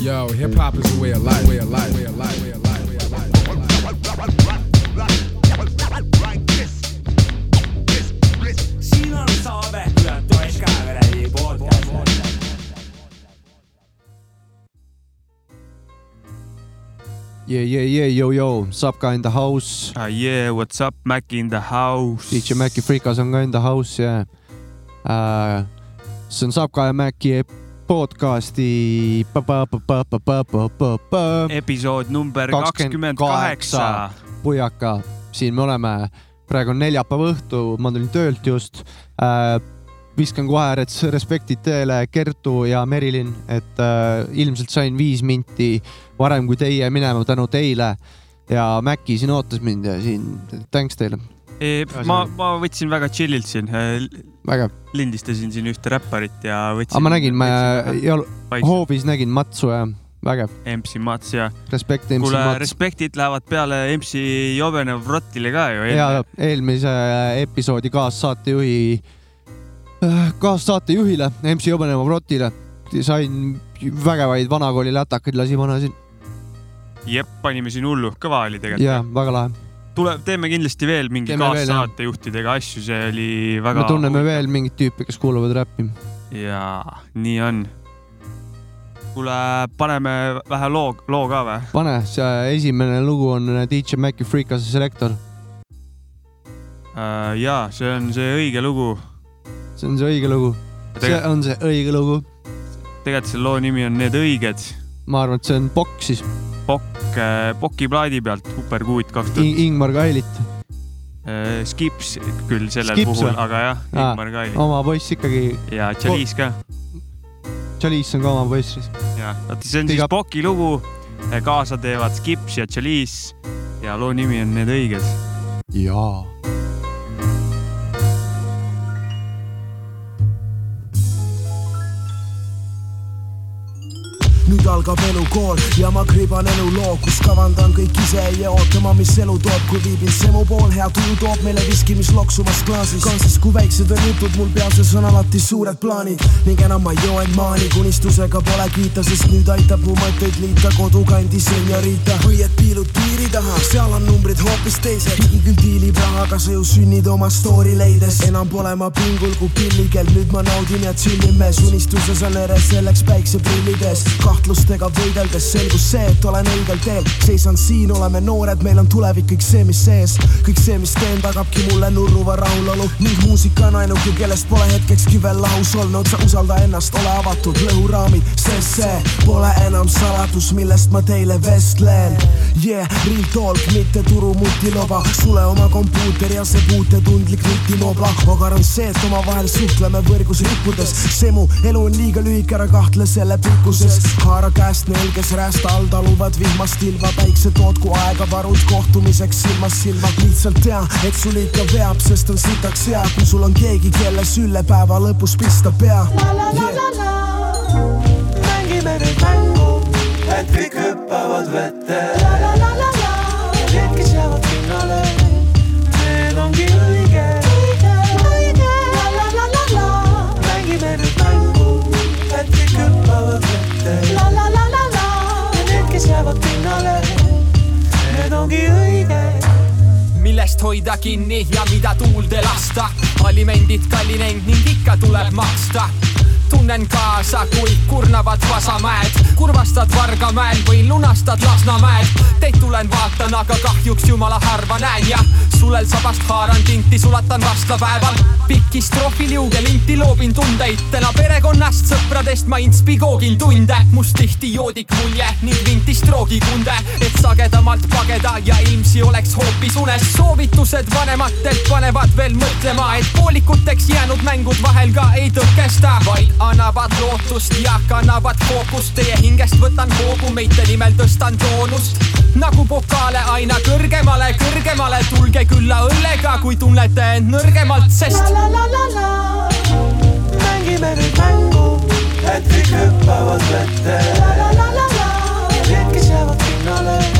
Yo, hip hop is a way of life, way of life, way of life, way of life, way of life. Way of life. siin on saade Toes Käevere podcast. Yeah, yeah, yeah, yo, yo, Sapka in the house. Ah, yeah, what's up, Mac in the house. DJ Maci Frikas on ka in the house ja äh, see on Sapka ja Maci podcasti episood number kakskümmend kaheksa. pujaka, siin me oleme, praegu on neljapäeva õhtu, ma tulin töölt just. Äh,. viskan kohe res- respektid teile, Kertu ja Merilin, et äh, ilmselt sain viis minti varem kui teie minema tänu teile. Ja Maci siin ootas mind ja siin thanks teile, ma, ma võtsin väga chill'ilt siin, vägev. lindistasin siin ühte räpparit ja võtsin. aga ma nägin, ma jal- hoovis nägin Matsu ja vägev, MC Mats ja respekt MC kuule, Mats. respektid lähevad peale MC Jobenev Rottile ka ju. ja eelmise episoodi kaassaatejuhi, kaassaatejuhile MC Jobeneva Rotile sain vägevaid vanakooli lätakaid lasi vana siin jep, panime siin hullu, kõva oli tegelikult. ja väga lahe. tuleb, teeme kindlasti veel mingi kaassaatejuhtidega asju, see oli väga. me tunneme veel mingit tüüpi, kes kuulavad räppi. jaa, nii on. kuule, paneme vähe loo, loo ka või? pane, see esimene lugu on DJ Maci Freekase selektor, Äh, jaa, see on see õige lugu. see on see õige lugu, see on see õige lugu. tegelikult selle loo nimi on Need õiged. ma arvan, et see on Pokk siis, Pokk, Poki plaadi pealt, Superkuut kaks tuhat. Ingmar Kailit, Skips küll sellel Skips puhul aga jah, Ingmar Kaili oma poiss ikkagi, ja Chalice ka. Chalice on ka oma poiss siis. ja, vaata see on Big siis up. Poki lugu. kaasa teevad Skips ja Chalice ja loo nimi on Need õiged. jaa. Nüüd algab elukool ja ma kriban eluloo, kus kavandan kõik ise ja ootama, mis elu toob, kui viibin semu pool, hea tuju toob meile viski, mis loksumas klaasis. kansis, kui väiksed on jutud, mul peas on alati suured plaanid ning enam ma ei joo end maani, unistusega pole kiita, sest nüüd aitab mu mõtteid liita kodukandi seniorita. või et piilud piiri taha, seal on numbrid hoopis teised. riigi küll diilib rahaga, sa ju sünnid oma story leides. enam pole ma pingul kui pilligel, nüüd ma naudin ja chill imes, unistuses on ere selleks päikseprillides. Kahtlustega võideldes selgus see, et olen õigel teel. seisan siin, oleme noored, meil on tulevik, kõik see, mis sees. kõik see, mis teen, tagabki mulle nurruva rahulolu ning muusika on ainuke, kellest pole hetkekski veel lahus olnud. sa usalda ennast, ole avatud, lõhuraamid, sest see pole enam saladus, millest ma teile vestlen. Yeah, real talk, mitte turu mutiloba, sule oma kompuuter ja see puutetundlik nutimobla. ogar on see, et omavahel suhtleme võrgus rippudes. see mu elu on liiga lühike, ära kahtle selle pikkuses. Haara käest neil, kes räästa all taluvad vihmast ilma, päikse tootku aega varud kohtumiseks silmast silma. lihtsalt tea, et sul ikka veab, sest on sitaks hea, kui sul on keegi, kelle sülle päeva lõpus pista pea yeah.. mängime nüüd mängu, et kõik hüppavad vette. Jäävad pinnale, need ongi õiged. millest hoida kinni ja mida tuulde lasta. alimendid kallinenud ning ikka tuleb maksta tunnen kaasa, kui kurnavad Vasamäed, kurvastad Vargamäel või lunastad Lasnamäed. Teid tulen vaatan, aga kahjuks jumala harva näen ja sulel sabast haaran tinti, sulatan vastlapäeval. pikki stroofil juuge linti loobin tundeid, täna perekonnast, sõpradest ma inspigoogin tunde. must tihti joodik mulje ning vintist roogikunde, et sagedamalt pageda ja ilmsi oleks hoopis unes. soovitused vanematelt panevad veel mõtlema, et poolikuteks jäänud mängud vahel ka ei tõkesta, vaid annavad lootust ja kannavad fookust. Teie hingest võtan hoogu, meite nimel tõstan toonust nagu pokaale aina kõrgemale, kõrgemale, tulge külla õllega, kui tunnete end nõrgemalt, sest mängime nüüd mängu, et kõik hüppavad vette. Need, kes jäävad pinnale,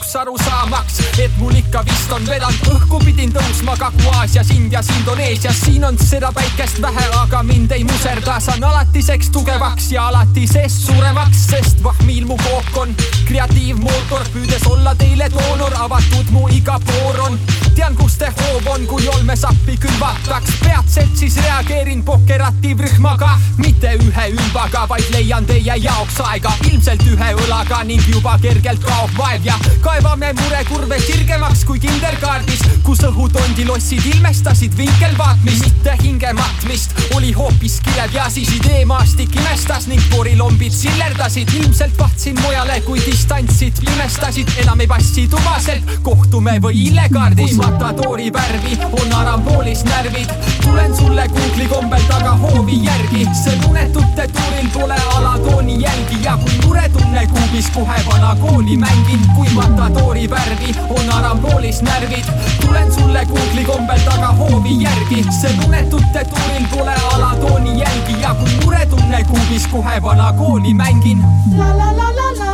jaoks aru saamaks, et mul ikka vist on vedanud, õhku pidin tõusma Kagu-Aasias, Indias, Indoneesias, siin on seda päikest vähe, aga mind ei muserda, saan alatiseks tugevaks ja alatisest suuremaks, sest vahmil mu kook on kreatiivmootor, püüdes olla teile doonor, avatud mu iga voor on. tean, kus te hoov on, kui olmesappi külvataks, peatselt siis reageerin pokeratiivrühmaga, mitte ühe ümbaga, vaid leian teie jaoks aega, ilmselt ühe õlaga ning juba kergelt kaob vaev ja kaevame murekurve sirgemaks kui kinderkaardis, kus õhutondilossid ilmestasid vinkelvaatmist, mitte hinge matmist, oli hoopis kilev ja siis ideemaastik imestas ning porilombid sillerdasid, ilmselt vahtsin mujale, kui distantsid pimestasid, enam ei passi tubaselt, kohtume või illekaardis, matadori värvi on aramboolis närvid, tulen sulle Google'i kombel taga hoovi järgi, see unetute tuuril pole alatooni jälgi. Ja kui muretunne kuubis kohe vana kooli mängin, kui matadori värvi on aramboolis närvid, tulen sulle Google'i kombel taga hoovi järgi, see unetute tuuril pole alatooni jälgi. Ja kui muretunne kuubis kohe vana kooli mängin. la la la la la.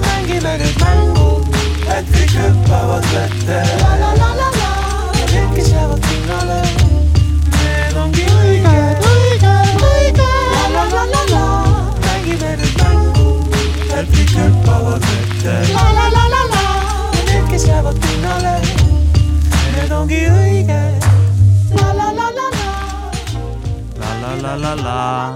Mängime nüüd mängu, te krzyżowała zwetę La la la la la Wielkie ciało tingole Melongi weekend Weekend, weekend La la la la la Tangi mery tangu Te krzyżowała zwetę La la la la la Wielkie ciało tingole Melongi weekend La la la la la La la la la la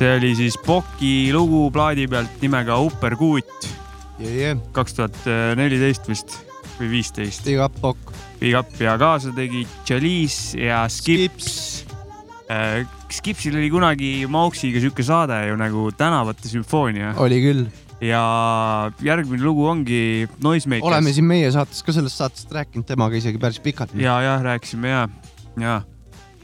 see oli siis Boki lugu plaadi pealt nimega Upperkuut kaks tuhat neliteist vist või viisteist. Big up, Pokk. Big up ja kaasa tegi Chalice ja Skips. Skipsil oli kunagi Mauksiga sihuke saade ju nagu Tänavate sümfoonia oli küll. ja järgmine lugu ongi Noisemakers. oleme siin meie saates ka sellest saatest rääkinud temaga isegi päris pikalt. ja, ja rääkisime ja, ja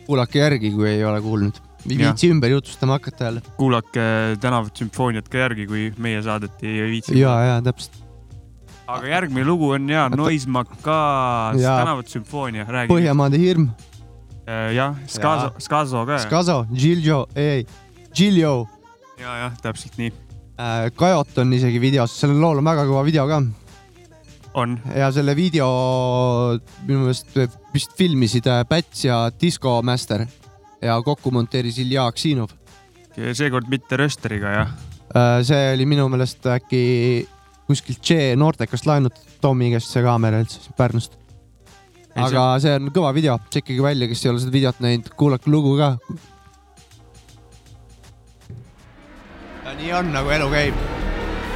kuulake järgi, kui ei ole kuulnud. Viitsi ümber jutustama hakata jälle. kuulake Tänavat sümfooniat ka järgi, kui meie saadet ei viitsi. ja, ja täpselt. aga järgmine lugu on ja Oota. Noisemakas Jaa. Tänavat sümfoonia, räägi. Põhjamaade hirm, jah, Skazo, Skazo ka. Skazo, Giljo, ei, Giljo. ja, jah, täpselt nii Kajot on isegi videos, sellel lool on väga kõva video ka on. ja selle video minu meelest vist filmisid äh, Päts ja Disco Master ja kokku monteeris Ilja Aksinov. seekord mitte Rösteriga, jah. see oli minu meelest äkki kuskilt J noortekast laenutud Tommi käest see kaamera üldse Pärnust. aga see on kõva video, tšekkige välja, kes ei ole seda videot näinud, kuulake lugu ka. nii on nagu elu käib.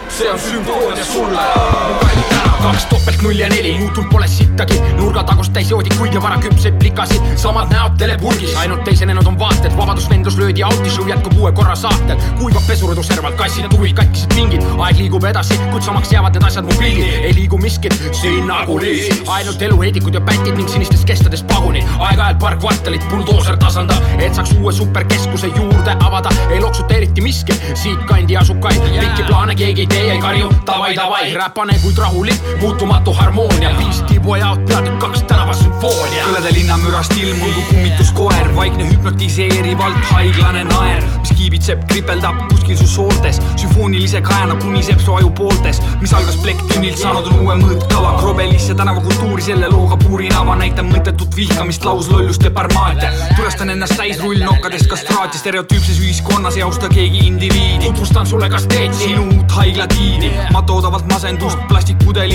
see on sümfoonia sulle. Kaks topelt null ja neli, muutunud pole sittagi, nurgatagust täis joodikuid ja vara küpseid plikasid, samad näod telepurgis, ainult teisenenud on vaated, vabadusvendlus löödi autishow jätkub uue korra saatel, kuivab pesurõdu serval kassid, tuvid katkisid pingid, aeg liigub edasi, kuid samaks jäävad need asjad mu pildid, ei liigu miskit siin nagunii, ainult eluheedikud ja pätid ning sinistes kestades pagunid, aeg-ajalt paar kvartalit buldooser tasandab, et saaks uue superkeskuse juurde avada, ei loksuta eriti miski, siitkandi asub kaid, pikki plaane keegi ei tee, ei karju. Davai, davai, räpane kuid rahulik, muutumatu harmoonia, viis tibuajad, peatükk kaks tänavasümfoonia. kõlede linnamürast ilmunud kui kummituskoer, vaikne hüpnotiseerivalt haiglane naer, mis kiibitseb, kripeldab kuskil su sooltes, sümfoonilise kajana kuniseb su aju pooltes, mis algas plekktünnilt, saanud on uue mõõtkava, krobelisse tänavakultuuri selle looga puurinava, näitab mõttetut vihkamist, lauslolluste parmaatia, tulestan ennast täis rullnokkadest kastraati, stereotüüpses ühiskonnas ei austa keegi indiviidi, tutvustan sulle kasteeti, sinu uut haiglatiini, matoodavalt masendust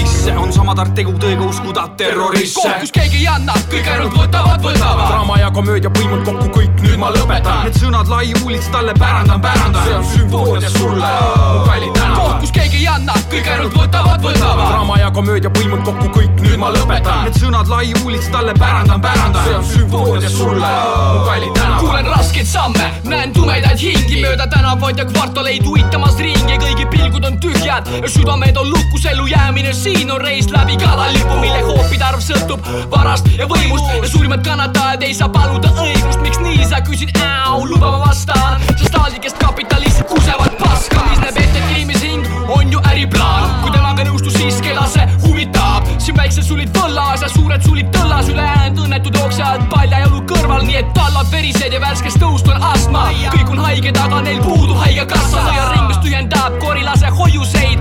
plastikpudelisse, on sama tark tegu tõega uskuda terrorisse koht, kus keegi ei anna, kõik ainult võtavad, võtavad. draama ja komöödia põimunud kokku kõik, nüüd ma lõpetan. Need sõnad lai uulits talle pärandan, pärandan. see on sümfoonia sulle, mu kallid tänavad. Kus keegi ei anna, kõik ainult võtavad, võtavad. draama ja komöödia põimunud kokku kõik, nüüd ma lõpetan. Need sõnad lai uulits talle pärandan, pärandan. see on sümfoonia sulle, mu kallid tänavad. kuulen raskeid samme, näen tumedaid hingi. Mööda tänavaid ja kvartaleid uitamas ringi, kõigi pilgud on tühjad ja südamed on lukus, ellujäämine siin on reis läbi kalalipu, mille hoopide arv sõltub varast ja võimust. Ja suurimad kannatajad ei saa paluda õigust, miks nii sa küsid, luba ma vastan, sest laadikest kapitalistid kusevad paska, mis näeb ette, et inimese hing sulid võllas ja suured sulid tõllas, ülejäänud õnnetud jooksjad paljajalu kõrval, nii et tallad verised ja värskest tõust on astma, kõik on haiged, aga neil puudub haigekassa, nõiaringlus tühjendab korilase hoiuseid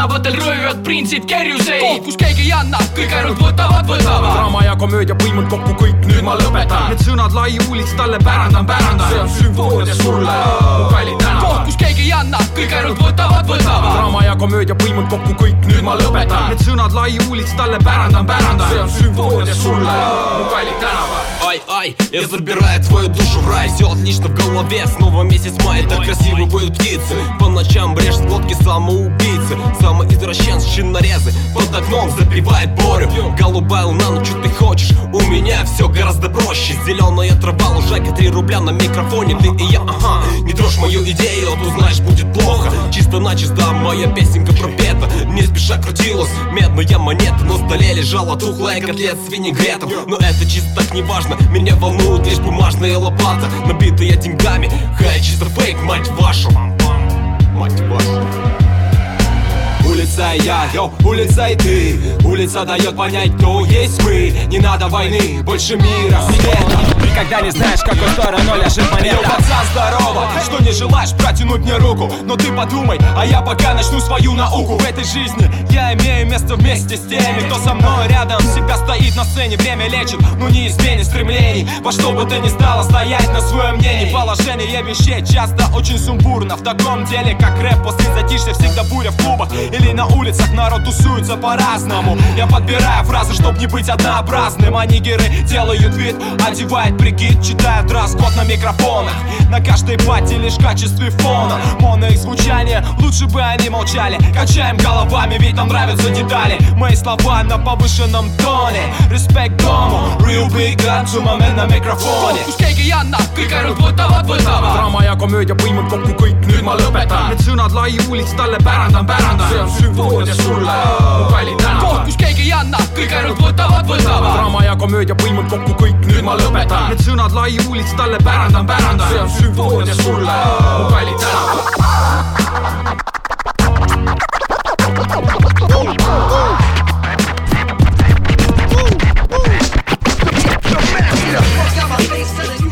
tänavatel röövivad printsid kerjuseid. Koht, kus keegi ei anna, kõik ainult võtavad, võtavad. draama ja komöödia põimunud kokku kõik, nüüd ma lõpetan. Need sõnad lai uulits talle pärandan, pärandan see on sümfoonia sulle, mu kallid koht, tänavad kus keegi ei anna, kõik ainult võtavad, võtavad. draama ja komöödia põimunud kokku kõik, nüüd ma lõpetan. Need sõnad lai uulits talle pärandan, pärandan see on sümfoonia sulle, mu kallid tänavad Ай-ай, я забираю твою душу в рай. Все отлично в голове, снова месяц мая Так красиво поют птицы. По ночам брешь глотки самоубийцы. Самоизвращенцы, шинорезы Под окном запивает Борю Голубая луна, ну что ты хочешь? У меня все гораздо проще. Зеленая трава, лужайка, 3 рубля на микрофоне. Ты и я, ага, не трожь мою идею а То знаешь, будет плохо. Чисто начисто моя песенка пропета Не спеша крутилась медная монета На столе лежала тухлая котлет с винегретом. Но это чисто так не важно Меня волнует лишь бумажная лопата Набитая деньгами. Хай, чисто фейк, мать вашу. Мать вашу Улица и я, йо, улица и ты. Улица дает понять, кто есть мы Не надо войны, больше мира, света. Никогда не знаешь, какой стороной лежит Йо, монета. пацан, здорово, что не желаешь протянуть мне руку. Но ты подумай, а я пока начну свою науку. В этой жизни я имею место вместе с теми Кто со мной рядом. Всегда стоит на сцене Время лечит, но не изменит стремлений. Во что бы ты ни стала стоять на своем мнении. Положение вещей часто очень сумбурно. В таком деле, как рэп, после затишья всегда буря в клубах Или на улицах народ тусуется по-разному. Я подбираю фразы, чтоб не быть однообразным. А нигеры делают вид, одевают прикид Читают дресс-код на микрофонах. На каждой пати лишь в качестве фона. Моно их звучание, лучше бы они молчали. Качаем головами, ведь нам нравятся детали. Мои слова на повышенном тоне. Респект дому, real big gun to my man на микрофоне. Kus keegi ei anna, kõik ainult võtavad, võtavad. draama ja komöödia põimunud kokku kõik, nüüd ma lõpetan Need sõnad lai uulits talle pärandan, pärandan see on sümfoonia sulle, mu kallid koht, tänavad kus keegi ei anna, kõik ainult võtavad, võtavad. draama ja komöödia põimunud kokku kõik, nüüd ma lõpetan. Need sõnad lai uulits talle pärandan, pärandan see on sümfoonia sulle, mu kallid tänavad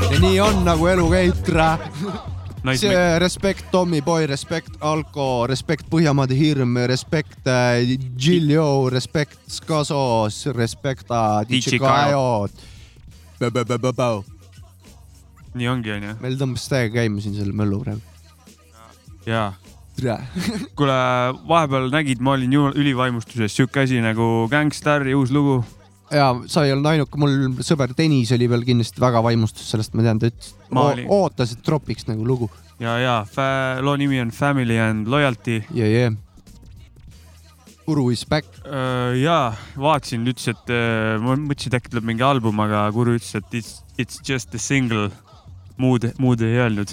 ja nii on, nagu elu käib, tra. See respekt Tommy Boy, respekt Alko, respekt Põhjamaade Hirm, respekt äh, Gilio, respekt Skasos, respekt äh, DJ DJ Kajo. Nii ongi, onju. meil tõmbas täiega käima siin selle möllu praegu. jaa. kuule, vahepeal nägid, ma olin ülivaimustuses, sihuke asi nagu Gangstar'i uus lugu. Ja sa ei olnud ainuke, mul sõber Tõnis oli veel kindlasti väga vaimustus sellest, ma tean, ta ütles, Ma ootas, et tropiks nagu lugu. ja, ja loo nimi on Family and Loyalty. ja, ja. Uru is back. ja vaatasin, ütles, et äh, ma mõtlesin, et äkki tuleb mingi album, aga Kuru ütles, et it's, it's just a single. muud, muud ei öelnud.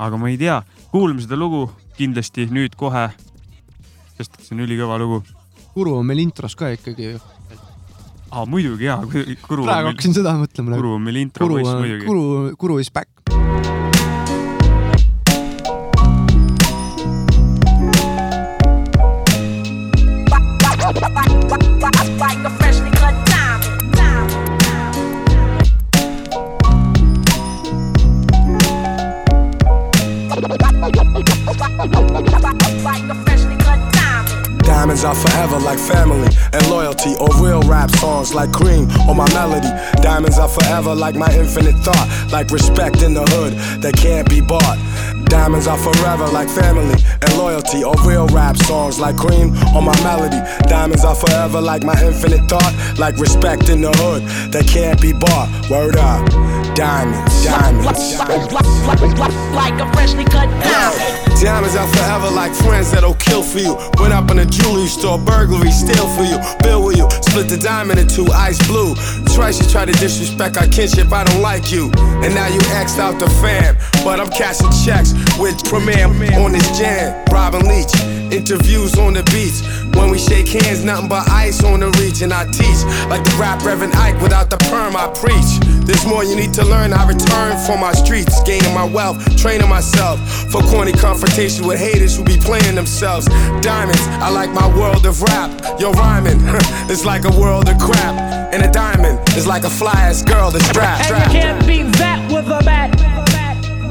aga ma ei tea, kuulame seda lugu kindlasti nüüd kohe. sest see on ülikõva lugu. Uru on meil intros ka ikkagi ju. aa, muidugi jaa, Kuru on praegu meil, hakkasin seda mõtlema. Kuru on meil intro Kuru poiss on, muidugi. Kuru, Kuru is back. like a freshly cut diamond. diamond. Like a freshly cut diamond. Diamonds are forever like family and loyalty, or real rap songs like cream or my melody. Diamonds are forever like my infinite thought, like respect in the hood that can't be bought. Diamonds are forever like family and loyalty, or real rap songs like cream or my melody. Diamonds are forever like my infinite thought, like respect in the hood that can't be bought. Word up, diamonds, diamonds. Like a freshly cut diamond. Diamonds are forever like friends that'll kill for you. Went up in a jewelry store, burglary, steal for you. Bill with you, split the diamond in two, ice blue. Twice you try to disrespect our kinship, I don't like you. And now you axed out the fam. But I'm cashing checks with Premier on this jam. Robin Leach, interviews on the beach. When we shake hands, nothing but ice on the reach. And I teach like the rap Reverend Ike without the perm, I preach. There's more you need to learn. I return from my streets, gaining my wealth, training myself for corny confrontation with haters who be playing themselves. Diamonds, I like my world of rap. Yo, rhyming, it's like a world of crap. And a diamond is like a fly ass girl that's strapped. And you can't beat that with a bat.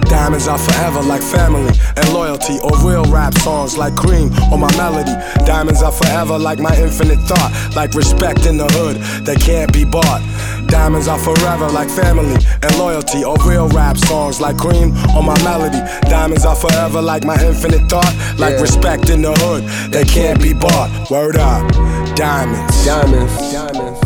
Diamonds are forever like family and loyalty, or real rap songs like cream or my melody. Diamonds are forever like my infinite thought, like respect in the hood that can't be bought. Diamonds are forever like family and loyalty, or real rap songs like cream or my melody. Diamonds are forever like my infinite thought, like Yeah. respect in the hood that can't be bought. Word up, diamonds. Diamonds. Diamonds.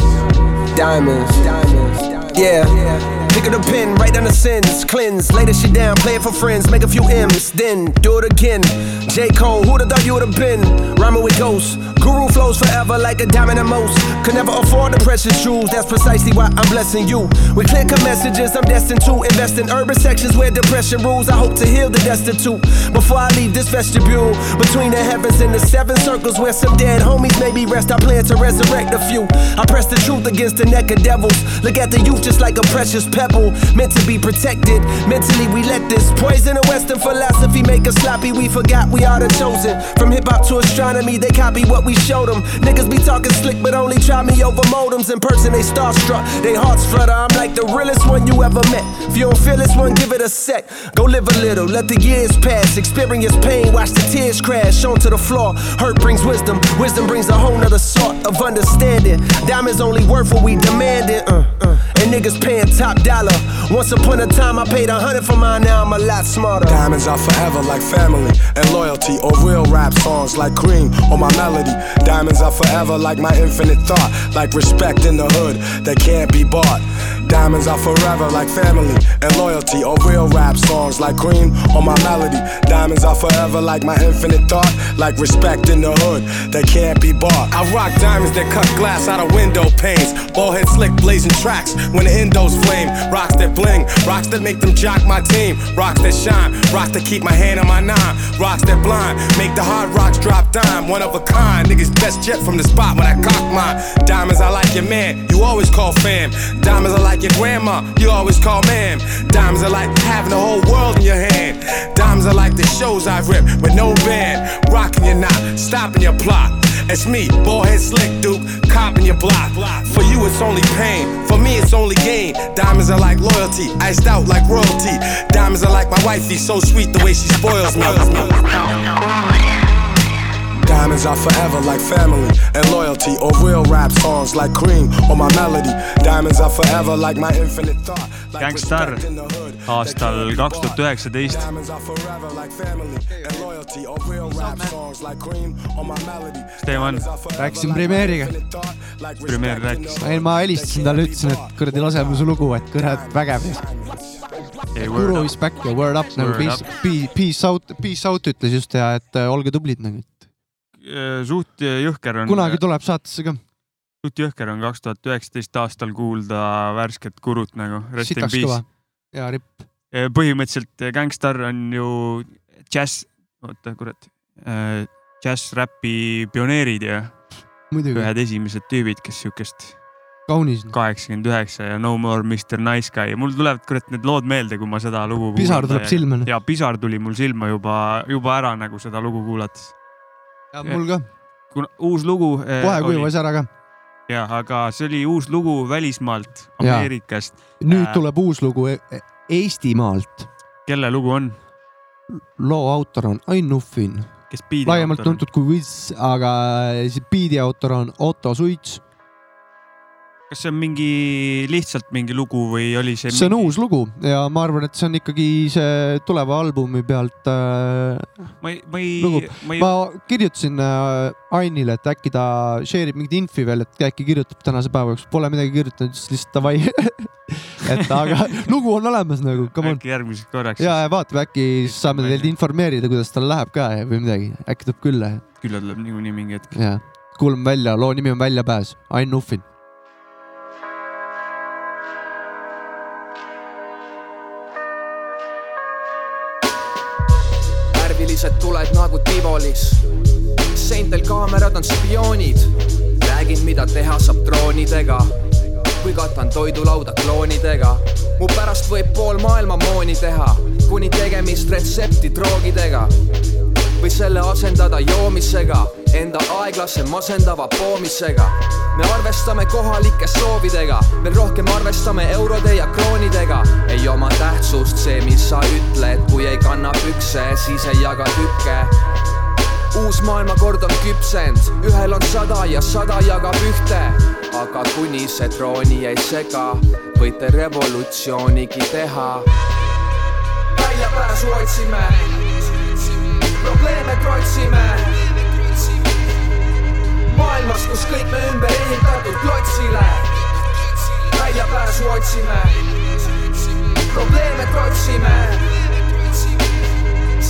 Diamonds. diamonds. yeah. Yeah. Pick up the pen, write down the sins, cleanse, lay this shit down, play it for friends, make a few M's, then do it again. J. Cole, who'da thought you would've been? Rhyming with ghosts, guru flows forever like a diamond and most. Could never afford the precious jewels, that's precisely why I'm blessing you. With clear cut messages, I'm destined to invest in urban sections where depression rules. I hope to heal the destitute before I leave this vestibule. Between the heavens and the seven circles where some dead homies maybe rest, I plan to resurrect a few. I press the truth against the neck of devils. Look at the youth just like a precious pebble, meant to be protected. Mentally, we let this poison of Western philosophy make us sloppy. We forgot we are the chosen. From hip hop to astronomy, they copy what we showed them. Niggas be talking slick, but only try me over modems. In person, they starstruck, they hearts flutter. I'm like the realest one you ever met. If you don't feel this one, give it a sec. Go live a little, let the years pass. Experience pain, watch the tears crash onto the floor. Hurt brings wisdom, wisdom brings a whole nother sort of understanding. Diamonds only worth what we demanding. Uh, uh. And niggas paying top dollar. Once upon a time, I paid a hundred for mine, now I'm a lot smarter. Diamonds are forever like family and loyalty, or real rap songs like cream or my melody. Diamonds are forever like my infinite thought, like respect in the hood that can't be bought. Diamonds are forever like family and loyalty, or real rap songs like cream or my melody. Diamonds are forever like my infinite thought, like respect in the hood that can't be bought. I rock diamonds that cut glass out of window panes, ball head slick blazing tracks when the endos flame. Rocks that bling, rocks that make them jock my team, rocks that shine, rocks that keep my hand on my nine, rocks that blind, make the hard rocks drop dime. One of a kind, niggas best jet from the spot when I cock mine. Diamonds, I like your man, you always call fam. Diamonds, I like your grandma, you always call ma'am. Diamonds, are like having the whole world in your hand. Diamonds, are like the shows I rip with no band, rocking your knot, stopping your plot. It's me, ball head slick duke, copping your block. For you, it's only pain. For me, it's only gain. Diamonds are like loyalty, iced out like royalty. Diamonds are like my wifey, so sweet the way she spoils me. Diamonds are forever like family and loyalty, or real rap songs like cream or my melody. Diamonds are forever like my infinite thought. Like Gangstar respect in the hood. aastal kaks tuhat üheksateist. Diamonds are forever like family and loyalty, or real rap songs like cream or my melody. Stevan, rääkisin premeeriga. premeer rääkis. ei, ma helistasin talle, ütlesin, et kuradi laseme su lugu, et kurat vägev. Guru is back ja word up nagu peace, peace out, peace out ütles just ja et äh, olge tublid nagu. Suht jõhker on. kunagi tuleb saatesse ka. suht jõhker on kaks tuhat üheksateist aastal kuulda värsket Gurut nagu. Sitaks kõva peace.. ja ripp. põhimõtteliselt Gangstar on ju džäss, oota kurat, džäss-räpi pioneerid ja ühed esimesed tüübid, kes siukest kaunis. kaheksakümmend üheksa ja No More Mr Nice Guy ja mul tulevad kurat need lood meelde, kui ma seda lugu. pisar tuleb silma. ja pisar tuli mul silma juba, juba ära nagu seda lugu kuulates. Ja mul ka, kuna uus lugu. kohe kuivas ära ka. ja, aga see oli uus lugu välismaalt. Ameerikast. nüüd Äh. tuleb uus lugu E- E- Eestimaalt. kelle lugu on, loo autor on Ain Nuffin, kes biidi laiemalt autor on? tuntud kui Wiz, aga biidi autor on Otto Suits. Kas see on mingi lihtsalt mingi lugu või oli see? see on uus lugu ja ma arvan, et see on ikkagi see tuleva albumi pealt äh, ma ei, ma ei ma ei ma kirjutasin äh, Ainile, et äkki ta share ib mingit infi veel, et äkki kirjutab tänase päeva jooksul, pole midagi kirjutanud, siis lihtsalt davai. et aga lugu on olemas nagu, come on. äkki järgmiseks korraks. ja, ja vaatame, äkki siis saame teid informeerida, kuidas tal läheb ka või midagi, äkki tuleb külla ja, küll tuleb niikuinii mingi hetk. kuulame välja, loo nimi on Väljapääs, Ain Nuffin. Värvilised tuled nagu Tivolis. seintel kaamerad on spioonid. räägin, mida teha saab droonidega või katan toidulauda kloonidega. mu pärast võib pool maailma mooni teha, kuni tegemist retsepti droogidega või selle asendada joomisega enda aeglase masendava poomisega me arvestame kohalike soovidega, veel rohkem arvestame eurode ja kroonidega. ei oma tähtsust see, mis sa ütled, kui ei kanna pükse, siis ei jaga tükke uus maailmakord on küpsend, ühel on sada ja sada jagab ühte. aga kuni see trooni ei sega, võite revolutsioonigi teha. väljapääsu otsime, probleeme trotsime maailmas, kus kõik me ümber ehitatud klotsile. Väljapääsu otsime, probleeme trotsime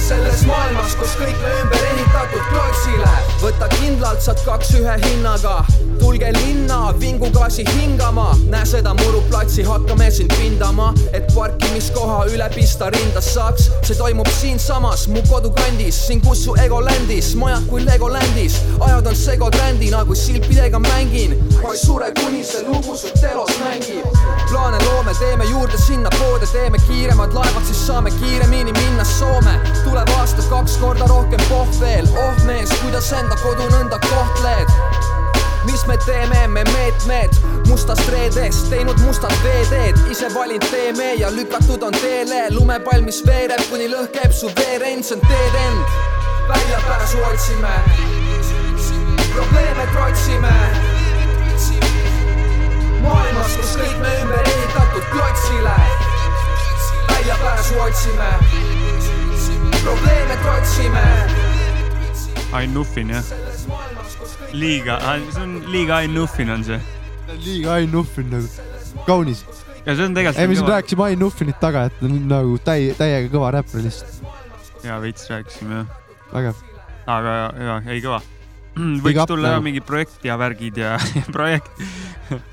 selles maailmas, kus kõik me ümber ehitatud klotsile võta kindlalt, saad kaks ühe hinnaga tulge linna vingugaasi hingama, näe seda muruplatsi, hakkame siin pindama, et parkimiskoha üle pista rindas saaks. see toimub siinsamas mu kodukandis, siin kus su ego landis, majad kui Legolandis, ajad on segoträndina, kui silpidega mängin. ma ei sure, kuni see lugu su telos mängib. plaane loome, teeme juurde sinna poode, teeme kiiremad laevad, siis saame kiiremini minna Soome. Tuleb aasta kaks korda rohkem pohv veel, oh mees, kuidas enda kodu nõnda kohtled? Mis me teeme, me meetmed? Mustast reedest teinud mustad veeteed, ise valinud teeme ja lükatud on teele. Lumepall, mis veereb, kuni lõhkeb su veerend, see on teed end. väljapääsu otsime, probleeme trotsime. maailmas, kus kõik me ümber ehitatud klotsile, väljapääsu otsime, probleeme trotsime. Ain Nuffin jah liiga, see on liiga Ain Nuffin on see. liiga Ain Nuffin nagu, kaunis. ja see on tegelikult. ei, me siin rääkisime Ain Nuffinit taga, et nagu täi-, täiega kõva räppar lihtsalt. ja veits rääkisime jah. vägev. aga ja, ei kõva. Võiks tulla nagu. mingid projekt ja värgid ja projekt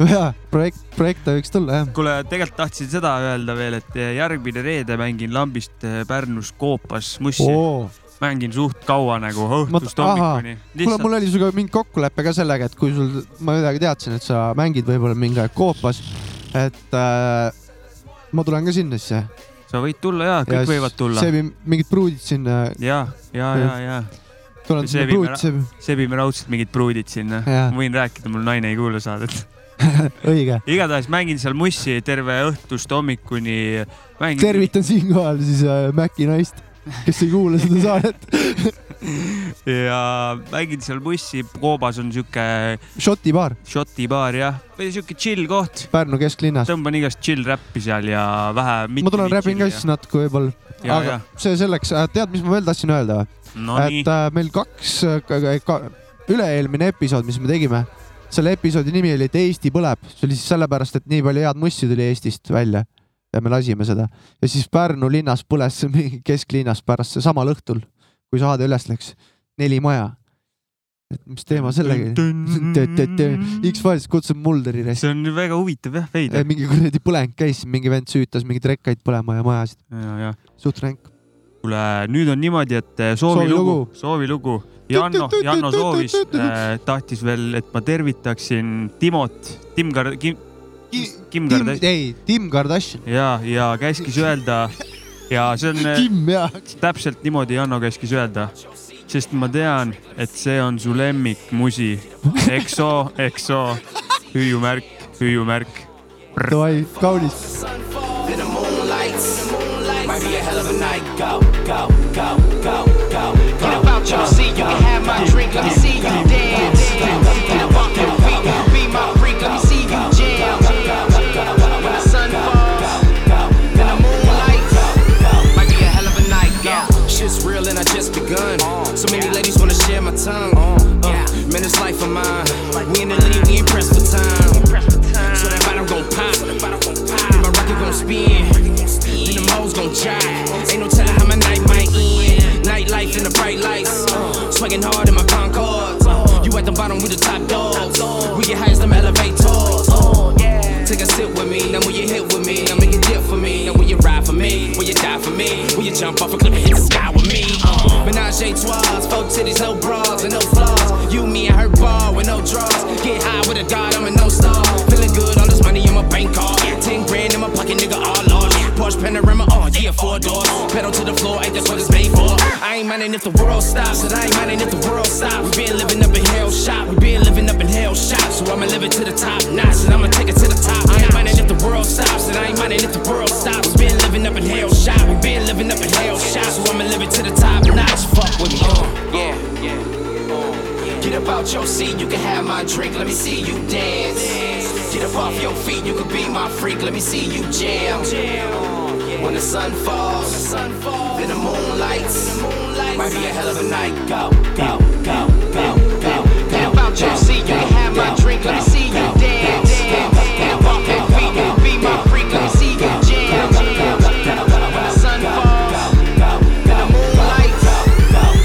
jaa, projekt, projekte võiks tulla jah. kuule, tegelikult tahtsin seda öelda veel, et järgmine reede mängin lambist Pärnus Koopas Mussi oh mängin suht kaua nagu õhtust hommikuni. kuule, mul oli sinuga mingi kokkulepe ka sellega, et kui sul, ma midagi teadsin, et sa mängid võib-olla mingi aeg koopas, et äh, ma tulen ka sinna siis. sa võid tulla ja, kõik ja võivad tulla. seebi mingid pruudid sinna. ja, ja, ja, ja. tulen sinna pruut, seebi. sebime raudselt mingid pruudid sinna. võin rääkida, mul naine ei kuula saadet õige. igatahes mängin seal mussi terve õhtust hommikuni mängin.... tervitan siinkohal siis äh, Mäki naist kes ei kuula seda saadet ja mängin seal bussi, Koobas on siuke. Šoti baar. Šoti baar jah, või siuke chill koht. Pärnu kesklinnas. tõmban igast chill räppi seal ja vähe. ma tulen räpin ka siis natuke võib-olla. aga ja. see selleks, äh, tead, mis ma veel tahtsin öelda no,? et äh, meil kaks äh, ka, üle-eelmine episood, mis me tegime, selle episoodi nimi oli, et Eesti põleb, see oli siis sellepärast, et nii palju head mussi tuli Eestist välja ja me lasime seda ja siis Pärnu linnas põles kesklinnas pärast samal õhtul, kui saade üles läks, neli maja. et mis teema sellega oli? X-Files kutsub Mulderi. see on väga huvitav jah, veider. mingi kuradi põleng käis, mingi vend süütas mingeid rekkaid põlema ja majasid. suht ränk. Kuule, nüüd on niimoodi, et eh, soovilugu, soovilugu. Janno, Janno soovis äh,, tahtis veel, et ma tervitaksin Timot, Tim Kar-, Kim Kardashian. ei, Tim Kardashian. ja, ja käskis öelda ja see on Kim, jah. täpselt niimoodi Janno käskis öelda, sest ma tean, et see on su lemmikmusi. EXO, EXO, hüüumärk, hüüumärk. Davai, kaunis. Might be a hell of a night. Go, go, Hard in my Concord. Uh-huh. You at the bottom, we the top dogs. Uh-huh. We get high as them elevators. Uh-huh. Take a sip with me, now when you hit with me, now make a dip for me. Now when you ride for me, will you die for me? Will you jump off a cliff and hit the sky with me? Menage a trois, four titties, no bras and no flaws. You, me, and her bar with no draws. Get high with a god, I'm a no star. Feeling good, all this money in on my bank card. Ten grand in my pocket, nigga, all large. Porsche panorama, oh four doors. Pedal to the floor, ain't that what it's made for. I ain't minding if the world stops, and I ain't minding if the world stops. We been living up in hell shot, we been living up in hell shot. So I'ma live it to the top notch, and I'ma take it to the top. I ain't minding if the world stops, and I ain't minding if the world stops. We been living up in hell shot, we been living up in hell shot. So I'ma live it to the top notch. Fuck with me, uh, yeah, yeah. Get up out your seat, you can have my drink, let me see you dance. Get up off your feet, you can be my freak, let me see you jam. When the sun falls, then the moon lights. Might be a hell of a night. Go, go, go, go, go. Up out your seat, you can have my drink, let me see you dance. Up off you can be my freak, let me see you jam. When the sun falls, then the moon lights.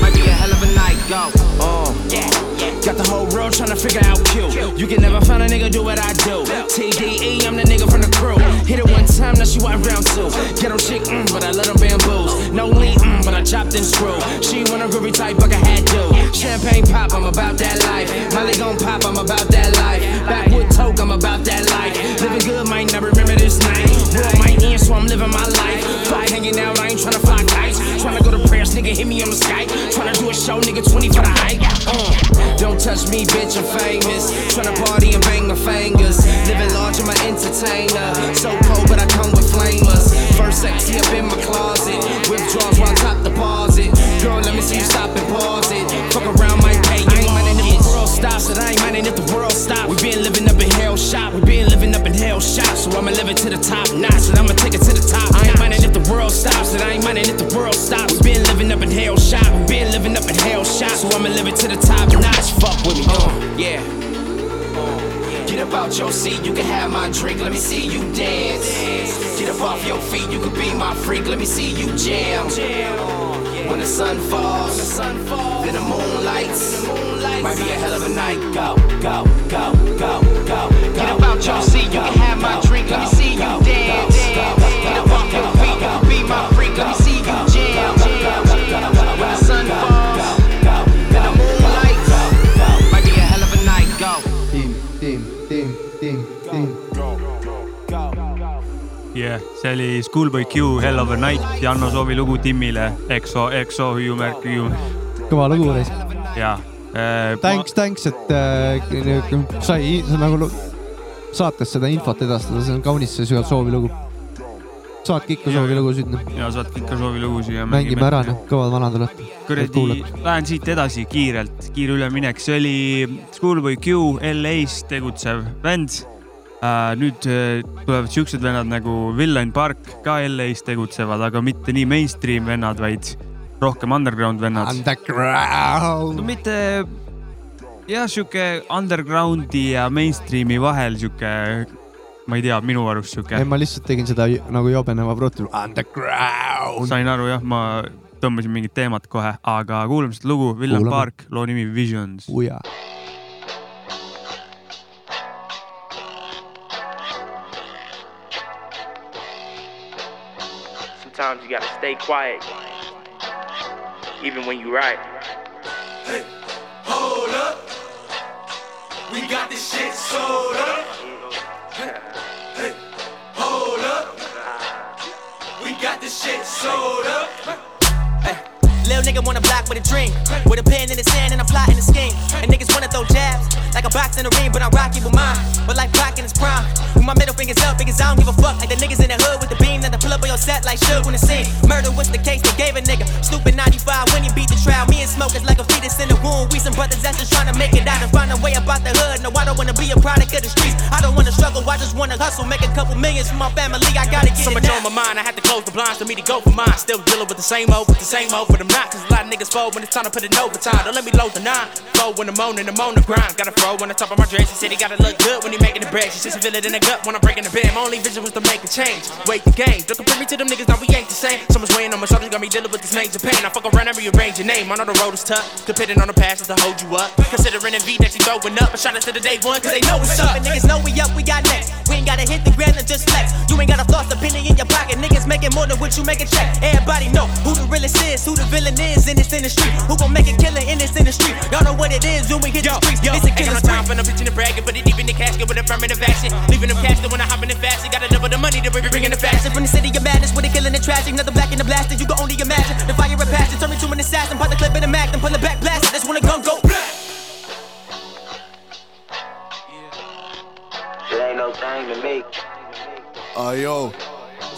Might be a hell of a night. Go, uh, yeah, yeah. Got the whole world tryna figure out Q. You can never find a nigga do what I do. Round two. Ghetto chick, mm, but I let them bamboos. Chopped and screw. She want a groovy type, like I had to. Champagne pop, I'm about that life. Molly gon' pop, I'm about that life. Backwood toke, I'm about that life. Living good, might not remember this night. World might end, so I'm living my life. Fly hanging out, I ain't tryna fly kites. Tryna go to prayers, nigga, hit me on the Skype. Tryna do a show, nigga, 20 for the hike. Uh, don't touch me, bitch, I'm famous. Tryna party and bang my fingers. Living large, I'm an entertainer. So cold, but I come with flamers. First sexy up in my closet. Withdrawals while I top deposit. Girl, let me see you stop and pause it. Fuck around, might pay you. Ain't minding if the world stops, and I ain't minding if the world stops. We been living up in hell shot. We been living up in hell shot. So I'ma live it to the top notch, and I'ma take it to the top. I ain't minding if the world stops, and I ain't minding if the world stops. We been living up in hell shot. We been living up in hell shot. So I'ma live it to the top notch. Fuck with me, uh, yeah. Get up out your seat, you can have my drink, let me see you dance. Get up off your feet, you can be my freak, let me see you jam. When the sun falls, then the moon lights. Might be a hell of a night. Go, go, go, go, go. Get up out your seat, you can have my drink, let me see you dance. yeah,. see oli Schoolboy Q Hell of a Night, Janno Soovi lugu Timmile, EXO, EXO, hüüumärk, hüüumärk kõva lugu oli. ja äh,. Thanks, thanks, et äh, sai sa nagu saates seda infot edastada, see on kaunis see sügav soovi lugu. saatke ikka soovi lugusid, noh. ja saatke ikka Soovi lugusid ja mängime ära, noh, kõvad vanad olete. kuradi, lähen siit edasi kiirelt, kiire üleminek, see oli Schoolboy Q LA-s tegutsev bänd. Nüüd äh, tulevad siuksed vennad nagu Villain Park ka LA-s tegutsevad, aga mitte nii mainstream vennad, vaid rohkem underground vennad. Underground. no mitte jah, sihuke undergroundi ja mainstream'i vahel sihuke, ma ei tea, minu arust sihuke ei, ma lihtsalt tegin seda nagu jobeneva protesti. Underground. sain aru jah, ma tõmbasin mingit teemat kohe, aga kuulame seda lugu, Kuulame. Park, loo nimi Visions. Sometimes you gotta stay quiet, even when you right. Hey, hold up. We got this shit sold up. Hey, hold up. We got this shit sold up. Little nigga wanna block with a dream. With a pen in his hand and I'm plotting a scheme. And niggas wanna throw jabs like a box in the ring, but I'm rocky with mine. But like blocking his prime. With my middle fingers up because I don't give a fuck. Like the niggas in the hood with the beam that the pull up on your set like should when the scene. Murder was the case they gave a nigga. Stupid 95 when you beat the trial. Me and Smoke is like a fetus in the womb. We some brothers that's just trying to make it out and find a way about the hood. No, I don't wanna be a product of the streets. I don't wanna struggle, I just wanna hustle. Make a couple millions for my family. I gotta get So it much now. on my mind, I had to close the blinds for me to go for mine. Still dealing with the same old, with the same old, for I'm not. Cause a lot of niggas fold when it's time to put in overtime. Don't let me load the nine. Flow when I'm on and I'm on the grind. Gotta throw on the top of my dress. She said he gotta look good when he making the bread. She says feel it in the gut when I'm breaking the bed. My only vision was to make a change. Wait the game. Don't compare me to them niggas, now we ain't the same. Someone's weighing on my shoulders, got me dealing with this major pain. I fuck around and rearrange your name. I know the road is tough. Depending on the passions to hold you up. Considering the V that you throwing up. I shot it to the day one, cause they know what's up. Niggas know we up, we got next. We ain't gotta hit the ground and just flex. You ain't got a floss a penny in your pocket. Niggas making Order what you make a check. Everybody know who the realest is, who the villain is in this industry. Who gon' make a killer in this industry? Y'all know what it is when we hit yo, the streets. Yo, it's a killer. Ain't no time for no bitchin' and bragging, but it even the casket with affirmative action. Leaving them cashed when I hop in the fast. Gotta double the money to bring, bring in the fashion. From the city of madness, where they killing the tragic. Another black in the blasting, you can only imagine. The fire and passion, turn me to an assassin. Pop the clip in the Mac, then pull it back, blast. That's when the gun go black. It ain't no time to me. Ayo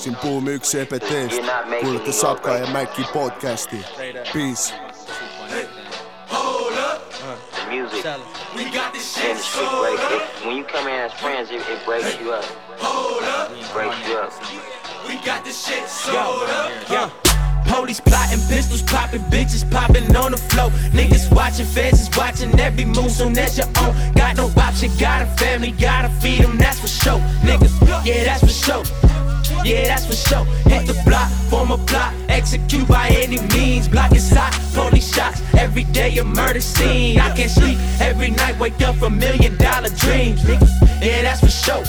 siin Buum üks EPT-st, kuulate Sapka ja Maci podcasti. Peace. Music. We got this shit break. It, when you come in as friends, it, it breaks you up. It breaks you up. We got this shit sold up. Yeah. Police plotting, pistols popping, bitches popping on the floor. Niggas watching, feds is watching every move, soon as your own. Got no option, got a family, gotta feed them, that's for sure. Niggas, yeah, that's for sure. Yeah, that's for sure. Hit the block, form a plot, execute by any means. Block is hot, police shots. Every day a murder scene. I can't sleep every night, wake up from million dollar dreams. Yeah, that's for sure.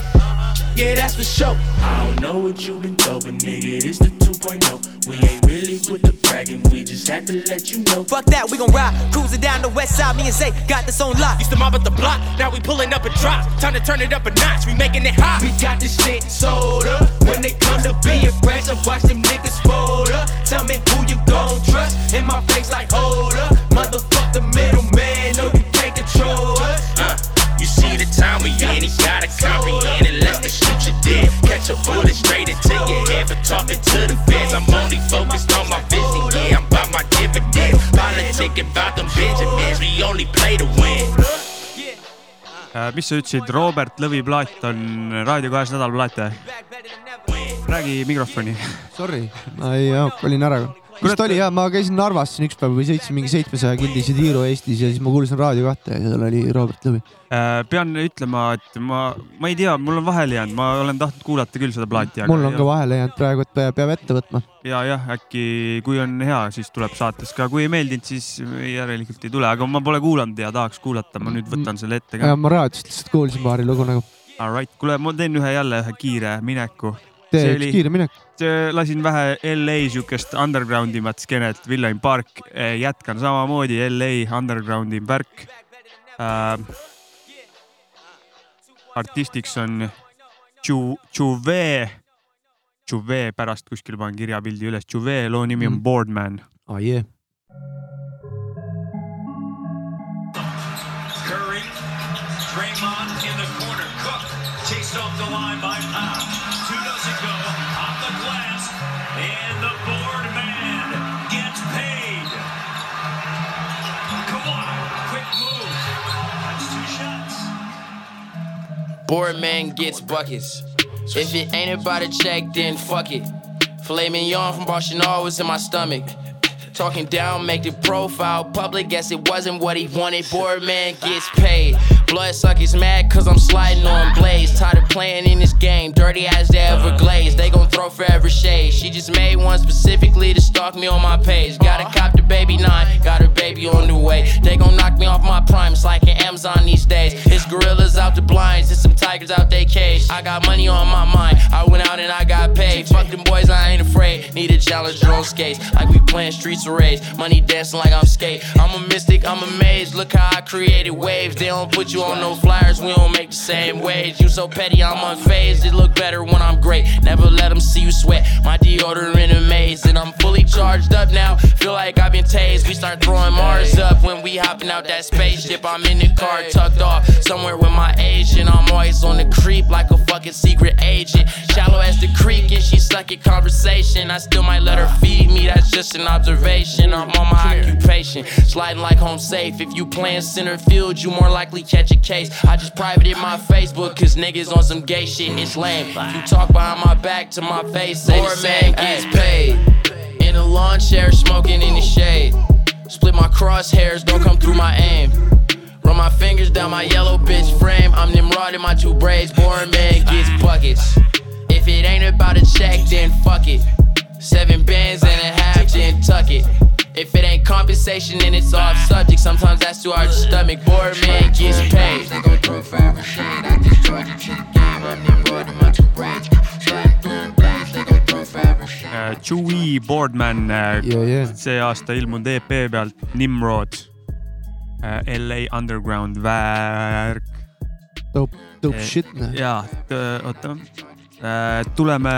Yeah, that's for sure. I don't know what you been told, but nigga, this the 2.0. We ain't really with the bragging, we just had to let you know. Fuck that, we gon' ride. Cruising down the west side, me and Zay got this on lock. Used to mob at the block, now we pulling up a drop. Time to turn it up a notch, we making it hot. We got this shit sold up. When they come to being fresh, I watch them niggas fold up. Tell me who you gon' trust. In my face like hold up. Motherfuck the middleman, no you can't control us. Uh, you see the time we in, he gotta comprehend it. Let's the shoot you dead. Catch a bullet straight into your head for talking to the feds. I'm only focused on my vision, yeah, I'm about my dividends. Politicking about them Benjamins, we only play to win. Äh, mis sa ütlesid, Robert Lõvi plaat on Raadio kahes nädalaplaat või? räägi mikrofoni. Sorry, ma ei, olin ära. Mis ta oli ja ma käisin Narvas siin üks päev või sõitsin mingi seitsmesaja kildise tiiru Eestis ja siis ma kuulasin Raadio kahte ja seal oli Robert Lõvi. Äh, pean ütlema, et ma, ma ei tea, mul on vahele jäänud, ma olen tahtnud kuulata küll seda plaati, mul on ka vahele jäänud praegu, et pe- peab ette võtma. ja jah, äkki kui on hea, siis tuleb saates ka, kui ei meeldinud, siis järelikult ei tule, aga ma pole kuulanud ja tahaks kuulata, ma nüüd võtan selle ette ka ja. ma raadiost lihtsalt kuulsin paari lugu nagu. Alright, kuule, ma teen ühe jälle ühe kiire mineku. Tee üks kiire minek. lasin vähe LA siukest underground imat skeenet, Villain Park, jätkan samamoodi LA undergroundi värk äh,. artistiks on Ju-, Juve, Juve pärast kuskil panen kirjapildi üles, Juve, loo nimi on Mm. Boardman. aa jee. Curry, Draymond Board man gets buckets. If it ain't about a check, then fuck it. Filet mignon from Barcelona was in my stomach. Talking down, make the profile public. Guess it wasn't what he wanted. Board man gets paid. Blood suckers mad cause I'm sliding on blades. Tired of playing in this game. Dirty as they ever glaze. They gon' throw forever shade. She just made one specifically to stalk me on my page. Gotta uh-huh. cop the baby nine. Got her baby on the way. They gon' knock me off my prime. It's like an Amazon these days. It's gorillas out the blinds. It's some tigers out they cage. I got money on my mind. I went out and I got paid. Fuck them boys, I ain't afraid. Need a challenge, on skates. Like we playing streets of rage. Money dancing like I'm skate. I'm a mystic, I'm amazed. Look how I created waves. They don't put you on no flyers. We don't make the same wage. You so petty, I'm unfazed. It look better when I'm great. Never let them see you sweat. My deodorant in a maze. And I'm fully charged up now. Feel like I've been tased. We start throwing Mars up when we hopping out that spaceship. I'm in the car tucked off somewhere with my Asian. I'm always on the creep like a fucking secret agent. Shallow as the creek and she stuck in conversation. I still might let her feed me. That's just an observation. I'm on my occupation. Sliding like home safe. If you playing center field, you more likely catch a case. I just privated my Facebook cause niggas on some gay shit. It's lame. You talk behind my back to my face, say the same. gets paid. In a lawn chair, smoking in the shade. Split my crosshairs, don't come through my aim. Run my fingers down my yellow bitch frame. I'm Nimrod in my two braids. Boring man gets buckets. If it ain't about a check, then fuck it. Seven bands and a half, then tuck it. If it ain't compensation, then it's off subject. Sometimes that's too hard to stomach. Bored man gets paid. They gon' throw forever shade. I just charge it to the game. I'm Nimrod in my two braids. Sliding through blades. They gon' throw forever shade. äh, Chewy Boardman äh, Ja, ja. see aasta ilmunud EP pealt Nimrod äh, LA Underground värk. Dope, dope shit. ja, oota, tuleme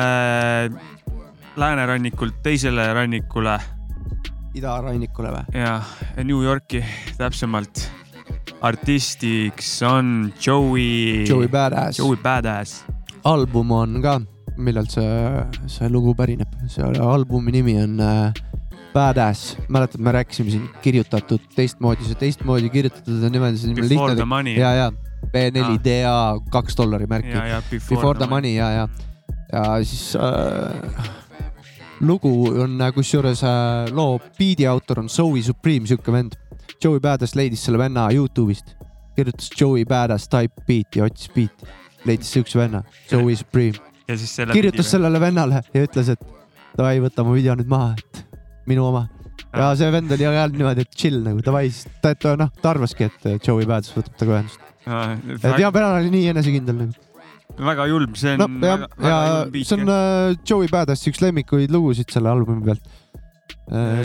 läänerannikult teisele rannikule. Idarannikule või? ja New Yorki täpsemalt. artistiks on Joey. Joey Badass. Joey Badass. album on ka, millalt see, see lugu pärineb, selle albumi nimi on äh, Badass, mäletad, me rääkisime siin kirjutatud teistmoodi, see teistmoodi kirjutatud on niimoodi, Before the money. ja, ja B4DA kaks dollari märki Before Before the the money ja, ja, ja siis äh, lugu on äh, kusjuures äh, loo biidi autor on Zoe Supreme, sihuke vend. Joey Badass leidis selle venna Youtube'ist, kirjutas Joey Badass type beat ja otsis beat'i, leidis siukse venna, Zoe Supreme. ja siis selle. kirjutas. sellele vennale ja ütles, et davai, võta mu video nüüd maha, et minu oma. ja see vend oli ka niimoodi, et chill nagu davai, siis ta, et noh, ta arvaski, et Joey Badass võtab temaga ühendust. et ja vennal oli nii enesekindel nagu. Väga julm, see no on ja väga,, ja beat. see on äh, Joey Badassi üks lemmikuid lugusid selle albumi pealt.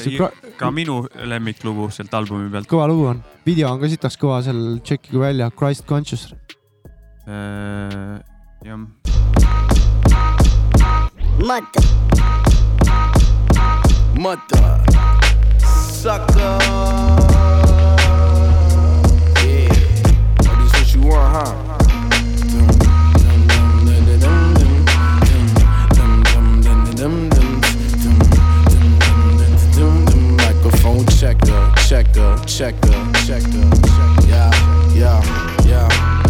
see kra- ka minu lemmiklugu sealt albumi pealt. kõva lugu on, video on ka sitaks kõva, seal tšekkige välja, Christ Conscious. Äh, jah. Mother. Mother. Sucker. Yeah. This what you want, huh? Checker, checker, checker, checker. Yeah, yeah, yeah.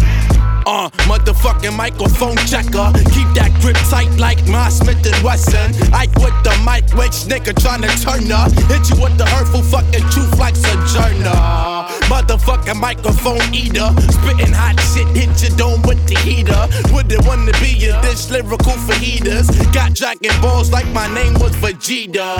Uh, motherfucking microphone checker. Keep that grip tight like my Smith and Wesson. Ike with the mic, which nigga tryna turn up. Hit you with the hurtful fucking truth like Sojourner. Motherfucking microphone eater. Spitting hot shit, hit your dome with the heater. Wouldn't wanna be a dish lyrical for heaters. Got dragon balls like my name was Vegeta.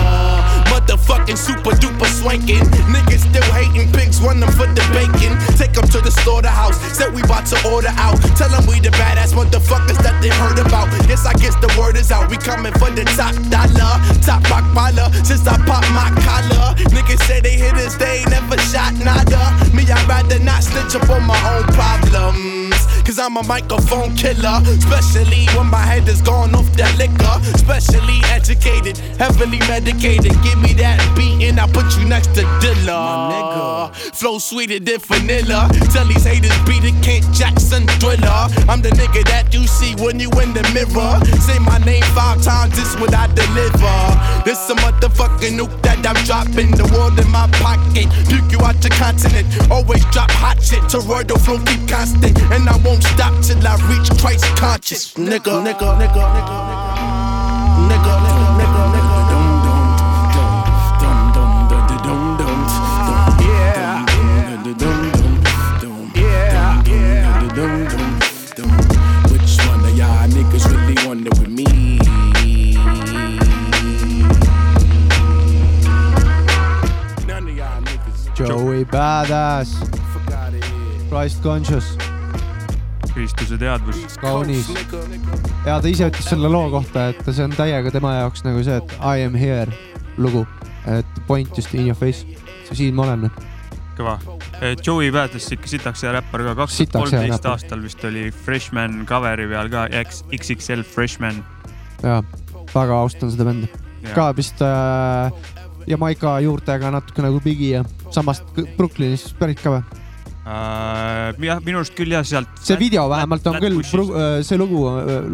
Motherfucking super duper swanking. Niggas still hating pigs, run them for the bacon. Take them to the slaughterhouse. Said we about to order out. Tell them we the badass motherfuckers that they heard about. Yes, I guess the word is out. We coming for the top dollar. Top rock baller. Since I popped my collar. Niggas say they hit us, they ain't never shot nada. Me, I'd rather not snitch up on my own problems. Cause I'm a microphone killer. Especially when my head is gone off that liquor. Especially educated, heavily medicated. Give me that beat and I put you next to Dilla. nigga Flow sweeter than vanilla. Tell these haters beat it, Kent Jackson thriller. I'm the nigga that you see when you in the mirror. Say my name five times, this what I deliver. This a motherfucking nuke that I'm dropping. The world in my pocket. Puke you out your continent. Always drop hot shit. Toroidal flow keep constant. And I won't won't stop till I reach Christ conscious. Nigga, nigga, nigga, nigga, nigga, nigga, nigga, nigga, nigga. Which one of y'all niggas really wonder with me? Joey Badass. Christ conscious. Kristuse teadvus. kaunis. ja ta ise ütles selle loo kohta, et see on täiega tema jaoks nagu see, et I am here lugu, et point just in your face, siin ma olen. kõva. Joey Badass ikka sitaks hea räppar ka, kaks tuhat kolmteist aastal vist oli Freshman cover'i peal ka X, XXL Freshman. ja väga austan seda bändi. Ka vist äh, Jamaica juurtega natuke nagu Biggie ja samast Brooklynist pärit ka või? jah, minu arust küll jah, sealt. see video vähemalt on küll, see lugu,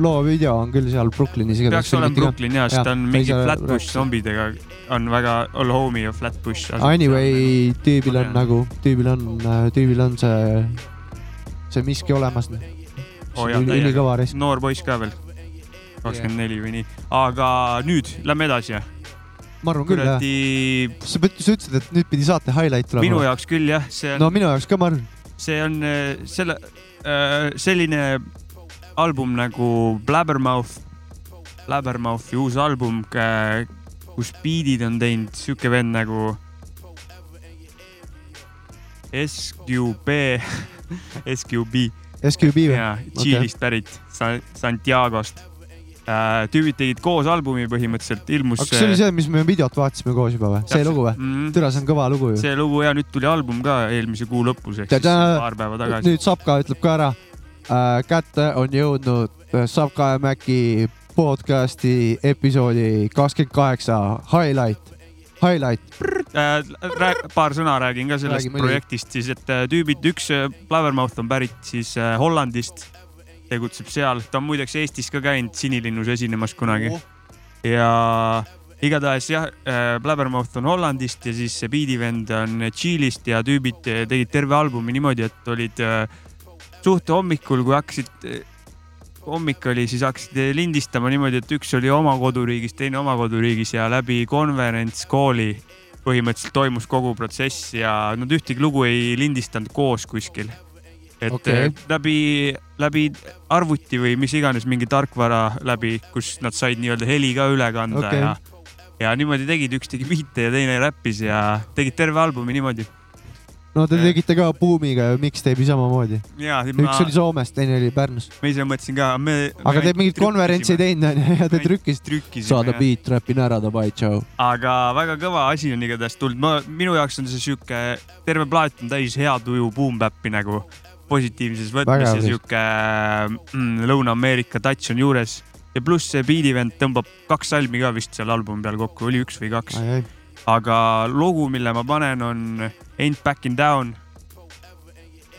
loo video on küll seal Brooklynis. peaks olema Brooklyn ja, sest ta on mingi Flatbush. zombidega on väga all homie ja Flatbush. Anyway, tüübil on nagu, tüübil on, tüübil on see, see miski olemas. oh,. ülikõva täiega. noor poiss ka veel, kakskümmend neli või nii, aga nüüd lähme edasi. Ma arvan küll jah. sa sa ütlesid, et nüüd pidi saate highlight tulema. minu jaoks küll jah, see on. no minu jaoks ka, ma arvan. see on äh, selle, selline album nagu Blabbermouth, Blabbermouthi uus album, kus beat'id on teinud sihuke vend nagu SQB, SQB. SQB või? jaa. Tšiilist pärit, Santiagost. Tüübid tegid koos albumi põhimõtteliselt, ilmus. kas see oli see, mis me videot vaatasime koos juba või? see lugu või Mhm. türa, see on kõva lugu ju. see lugu ja nüüd tuli album ka eelmise kuu lõpus ehk siis paar päeva tagasi. nüüd Sapka ütleb ka ära äh,. kätte on jõudnud äh, Sapka ja Mäki podcasti episoodi kakskümmend kaheksa highlight, highlight. äh, paar sõna räägin ka sellest Räägi muidugi. projektist siis, et äh, tüübid, üks äh, Blabbermouth on pärit siis äh, Hollandist, tegutseb seal, ta on muideks Eestis ka käinud Sinilinnus esinemas kunagi. Ja igatahes jah, Blabbermouth on Hollandist ja siis see beativend on Tšiilist ja tüübid äh, tegid terve albumi niimoodi, et olid äh, suht hommikul, kui hakkasid, hommik oli, siis hakkasid lindistama niimoodi, et üks oli oma koduriigis, teine oma koduriigis ja läbi konverents kooli põhimõtteliselt toimus kogu protsess ja nad ühtegi lugu ei lindistanud koos kuskil. Et okay. läbi, läbi arvuti või mis iganes mingi tarkvara läbi, kus nad said nii-öelda heli ka üle kanda okay. ja, ja niimoodi tegid, üks tegi biite ja teine räppis ja tegid terve albumi niimoodi. no te tegite ka Buumiga ju mixtape'i samamoodi. ja üks oli Soomes, teine oli Pärnus. ma ise mõtlesin ka, me. aga te mingit konverentsi ei teinud onju ja te trükkisite. saada jah. beat, räpin ära, davai, tšau. aga väga kõva asi on igatahes tulnud, ma, minu jaoks on see sihuke, terve plaat on täis hea tuju boom-bap'i nagu positiivses võtmes ja sihuke mm, Lõuna-Ameerika touch on juures ja pluss see beat'ivend tõmbab kaks salmi ka vist seal albumi peal kokku, oli üks või kaks. aga lugu, mille ma panen, on Ain't Backing Down,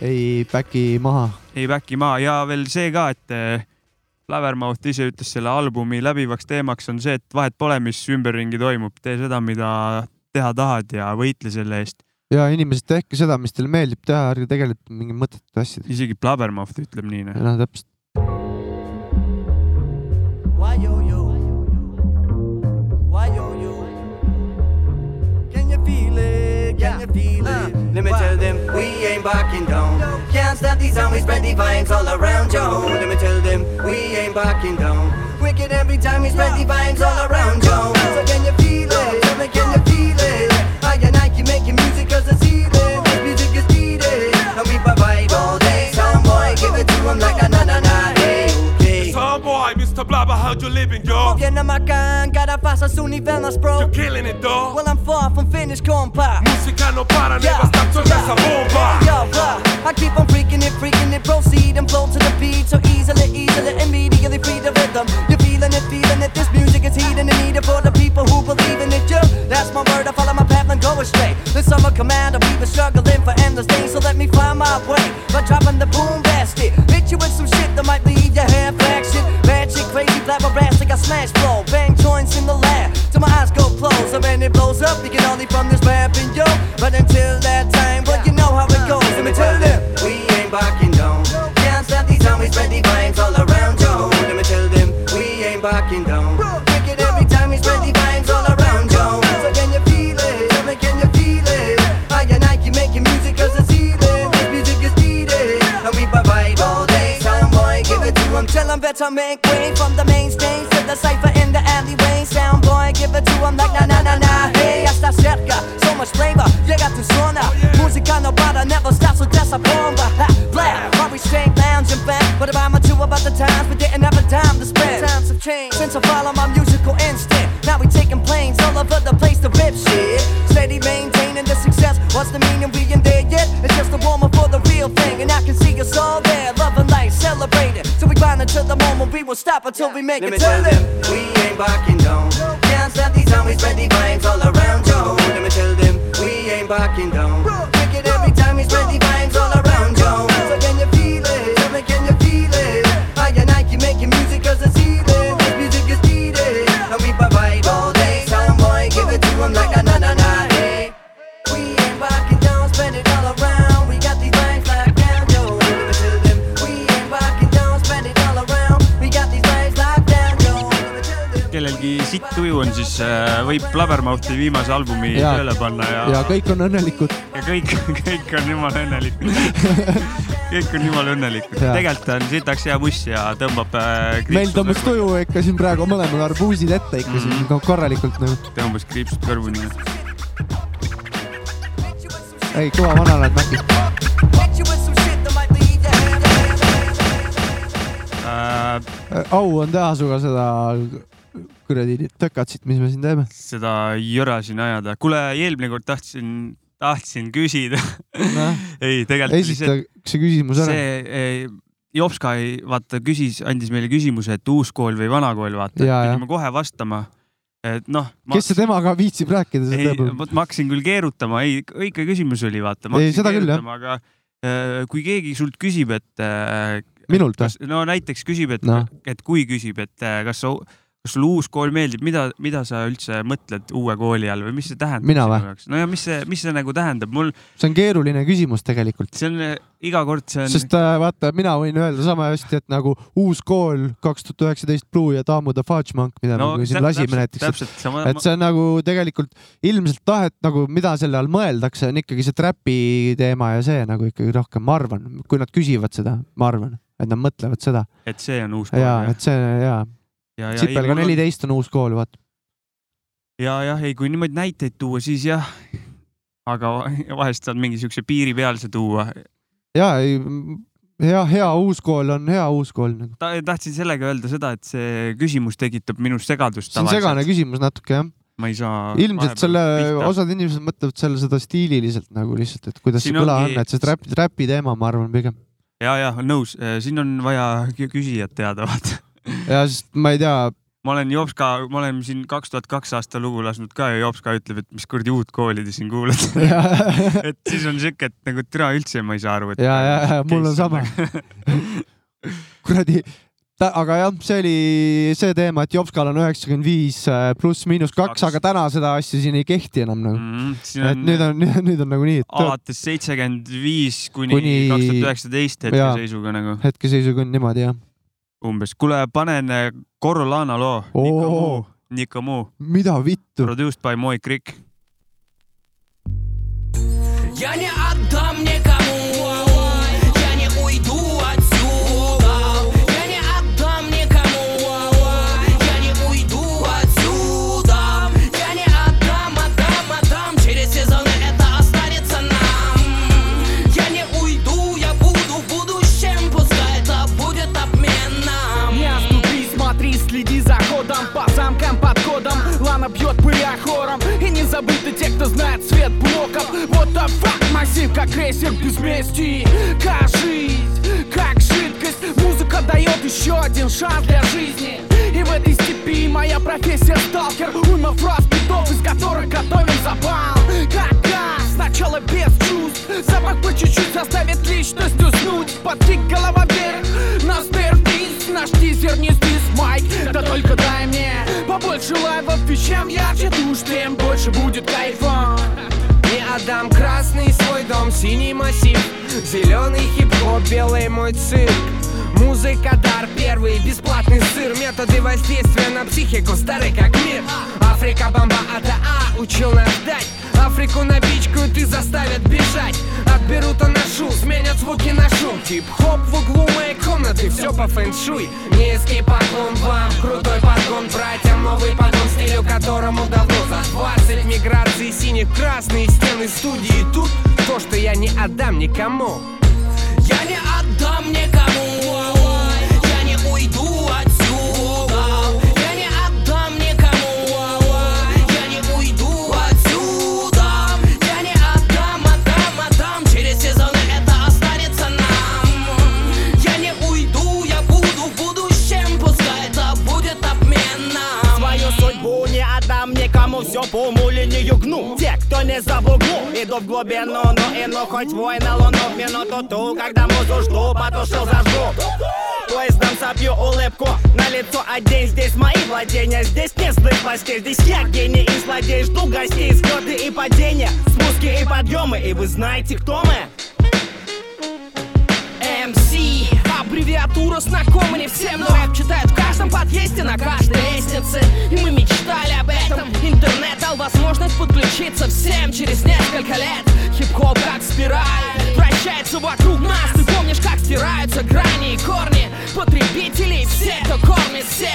ei back'i maha. ei back'i maa ja veel see ka, et eh, Lavermouth ise ütles selle albumi läbivaks teemaks on see, et vahet pole, mis ümberringi toimub, tee seda, mida teha tahad ja võitle selle eest. Ja inimesed, tehke seda, mis teile meeldib teha, ärge tegelege mingi mõttetute asjadega. isegi Blabbermouth ütleb nii. noh, täpselt. Why yo yo? Why yo yo? Can you feel it? Can you feel it? Let me tell them we ain't backing down. Can't stop these we spread the vibes all around yo. Let me tell them we ain't backing down. Wicked every time we spread the vibes all around yo. So can you feel it? Can you feel it? Tomboy, Mr. Blabber, how you living, yo? Viene macán, cara pasa su niveles, bro. You're killing it, dog. Well, I'm far from finished, compa. Música no para, nigga, stop to esa bomba. Yo, uh, I keep on freaking it, freaking it, proceed and flow to the beat so easily, easily, immediately free the rhythm. You're feeling it, feeling it. This music is heating and needed for the people who believe in it. Yo, that's my word. I follow my path and go astray. The summer commander, we've been struggling for endless days, so let me find my way by dropping the boom basket. Hit you with some shit that might leave Smash flow. Bang joints in the lab till my eyes go closed. So when it blows up, we can only from this rapping, yo. But until that time, well, you know how it goes. Let me tell them, we ain't backing better make way from the main stage to the cipher in the alleyway. Sound boy, give it to 'em like na na na na. Hey, hasta cerca, so much flavor. Llega tu zona. Música no para, never stops, so that's a bomba. Ha, while we straight lounging back. What about my two about the times we didn't have a time to spend? Times have changed since I follow my musical instinct. Stop until we make Let it me tell them. We ain't backing down. Can't stop these and we spread the vibes all around, yo. Let me tell them we ain't backing down. Võib Blabbermouthi viimase albumi Jaa. tööle panna ja, ja kõik on õnnelikud. ja kõik, kõik on jumala õnnelikud. kõik on jumala õnnelikud. Tegelikult on sitaks hea buss ja tõmbab äh, meil tõmbas tuju ikka siin praegu mõlemal arbuusid ette ikka siin Mhm. korralikult nagu. tõmbas kriipsud kõrvuni. ei, kõva vana oled Mäkki. Your Äh, au on teha sinuga seda kuradi tökatsit, mis me siin teeme. seda jõra siin ajada. kuule, eelmine kord tahtsin, tahtsin küsida Noh. ei, tegelikult esita see küsimus ära. see Jopskai vaata küsis, andis meile küsimuse, et uus kool või vana kool, vaata, pidime kohe vastama. et noh. kes see temaga viitsib rääkida, ei, vot ma hakkasin küll keerutama, ei, õige küsimus oli, vaata. Ei, seda küll, jah. aga äh, kui keegi sult küsib, et äh, minult või? no näiteks küsib, et no., et kui küsib, et äh, kas sa, kas sulle uus kool meeldib, mida, mida sa üldse mõtled uue kooli all või mis see tähendab? Mina või?? no ja mis see, mis see nagu tähendab, mul see on keeruline küsimus tegelikult. see on äh, iga kord see on. sest äh, vaata, mina võin öelda sama hästi, et nagu uus kool kaks tuhat üheksateist Blue ja Taamude Fudge Monk, mida No me siin lasime näiteks. et see on nagu tegelikult ilmselt tahet nagu, mida selle all mõeldakse, on ikkagi see trapi teema ja see nagu ikkagi rohkem, ma arvan, kui nad küsivad seda, ma arvan, et nad mõtlevad seda. et see on uus kool ja, et see ja, Ja- ja Sipel ei, ka mul on- neliteist on uus kool, vaata. ja jah, ei kui niimoodi näiteid tuua, siis jah. aga vahest saad mingi siukse piiripealse tuua. ja ei, hea, hea uus kool on hea uus kool nagu. ta, tahtsin sellega öelda seda, et see küsimus tekitab minus segadust. see on segane küsimus natuke jah. ma ei saa. ilmselt selle, osad inimesed mõtlevad selle seda stiililiselt nagu lihtsalt, et kuidas Siin see kõla ongi- on, et see trap, trapi teema, ma arvan pigem. ja, ja nõus, siin on vaja kü- küsijat teada, vaata. Ja sest ma ei tea, ma olen Jopska, ma olen siin kaks tuhat kaks aasta lugu lasknud ka ja Jopska ütleb, et mis kuradi uut kooli te siin kuulate. et siis on siuke, et nagu türa üldse ma ei saa aru, et. ja, ja, ja mul on sama. kuradi, aga jah, see oli see teema, et Jopskal on üheksakümmend viis pluss-miinus kaks, aga täna seda asja siin ei kehti enam nagu mm,. et nüüd on, nüüd on nagu nii, et alates seitsekümmend viis kuni kaks tuhat üheksateist hetkeseisuga nagu hetkeseisuga on niimoodi jah umbes . kuule , panen äh, Corolana loo . Oo. Nikomu , mida vittu ? produced by Moik Krik . Я не отдам никому, кто знает цвет блоков. Вот the fuck, массив как крейсер без мести. Кажись, как жидкость. Музыка дает еще один шанс для жизни. И в этой степи моя профессия сталкер. Уйма фраз битов, из которых готовим запал. Как сначала без чувств. Запах по чуть-чуть заставит личность уснуть Подтик голова вверх, нас дис Наш тизер не здесь, майк Да только дай мне побольше лайвов И чем ярче душ, тем больше будет кайфа отдам красный свой дом, синий массив Зеленый хип-хоп, белый мой цирк. Музыка дар первый, бесплатный сыр. Методы воздействия на психику старый как мир. Африка бомба АТА учил нас ждать. Африку набичкают и заставят бежать. Отберут аношу, сменят звуки на шум. Хип-хоп в углу моей комнаты, все по фэншуй. Низкий поклон вам, крутой подгон братьям Новый подгон стилю, которому давно за 20 Миграции синих красные стены студии Тут. То, что я не отдам никому. Я не отдам никому, не за в углу Иду в глубину, ну и ну хоть вой на луну В минуту ту, когда музу жду Потушил, зажгу Поездом собью улыбку на лицо одень Здесь мои владения, здесь не злых властей Здесь я гений и злодей. Жду гостей, взлеты и падения Спуски и подъемы. И вы знаете, кто мы? MC Аббревиатура знакома не всем, но рэп читают в каждом подъезде, на каждой лестнице. И мы мечтали об этом. Интернет дал возможность подключиться всем через несколько лет. Хип-хоп как спираль Вращается вокруг нас. Ты помнишь, как стираются грани и корни Потребителей все, кто кормит, все,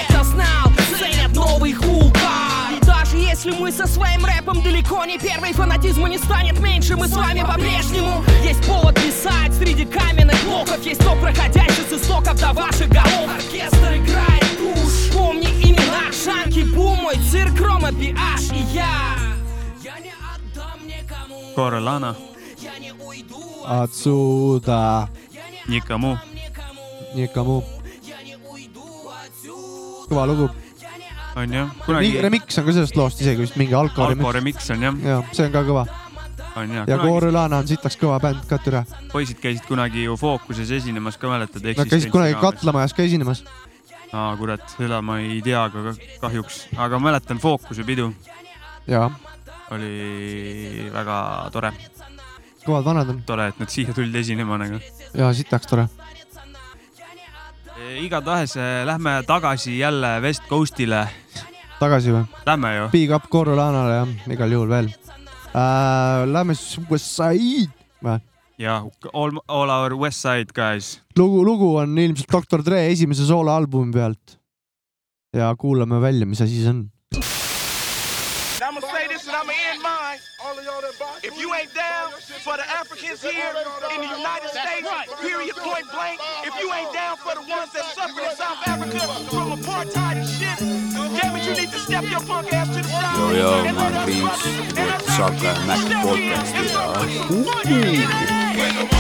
мы со своим рэпом далеко не первый Фанатизма не станет меньше, мы с вами по-прежнему. Есть повод писать среди каменных блоков. Есть то проходящий с истоков до ваших голов. Оркестр играет тушь Помни имена. Шанки, Бум, мой цирк, Рома, PH и я. Corolana, отсюда, Nikamu. никому. kõva lugu. on ju kunagi.... Remix on ka sellest loost isegi vist mingi Alko remix. Alko remix on jah. jah, see on ka kõva. ja, ja Koor Ülana on sitaks kõva bänd ka türa. poisid käisid kunagi ju Fookuses esinemas ka mäletad? Nad käisid kunagi Katlamajas ka esinemas. aa kurat, seda ma ei tea ka kahjuks, aga mäletan Fookuse pidu. jaa. oli väga tore. kõvad vanad on. tore, et nad siia tulid esinema nagu. jaa, sitaks tore igatahes eh, lähme tagasi jälle West Coastile. tagasi või? Lähme ju. Big up Corolanale jah, igal juhul veel uh,. Lähme siis Westside või? jah, all, all our Westside guys. lugu, lugu on ilmselt Doktor Dre esimese sooloalbumi pealt. ja kuulame välja, mis asi see on If you ain't down for the Africans here in the United States, period, point blank, if you ain't down for the ones that suffered in South Africa from apartheid and shit, damn it, you need to step your punk ass to the side. Yo, yo, my beats, Sharp Guy Mac Podcast, yeah.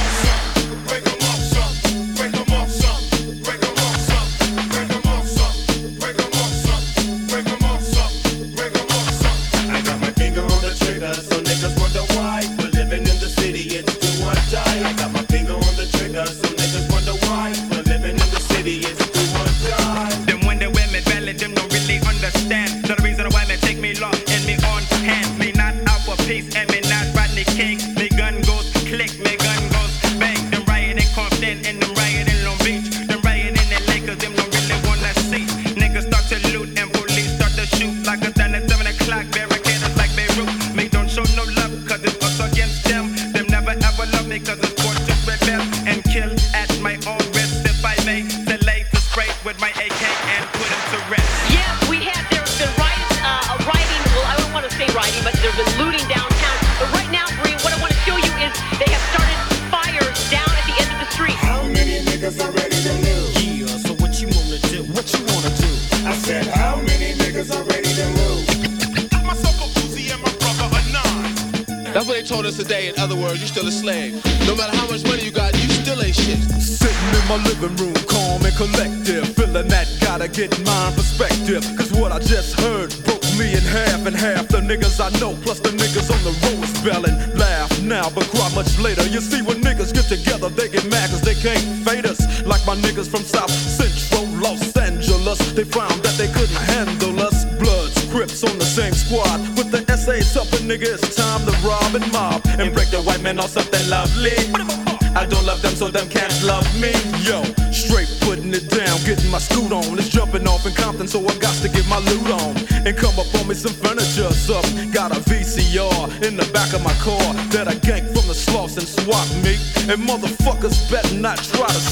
And motherfuckers better not try to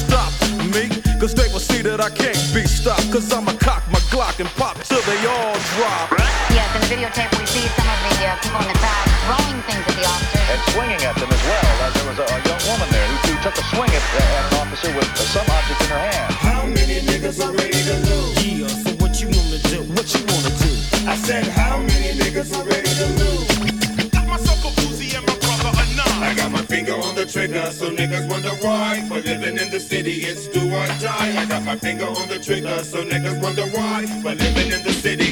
so niggas wonder why. For living in the city, it's do or die. I got my finger on the trigger, so niggas wonder why. For living in the city.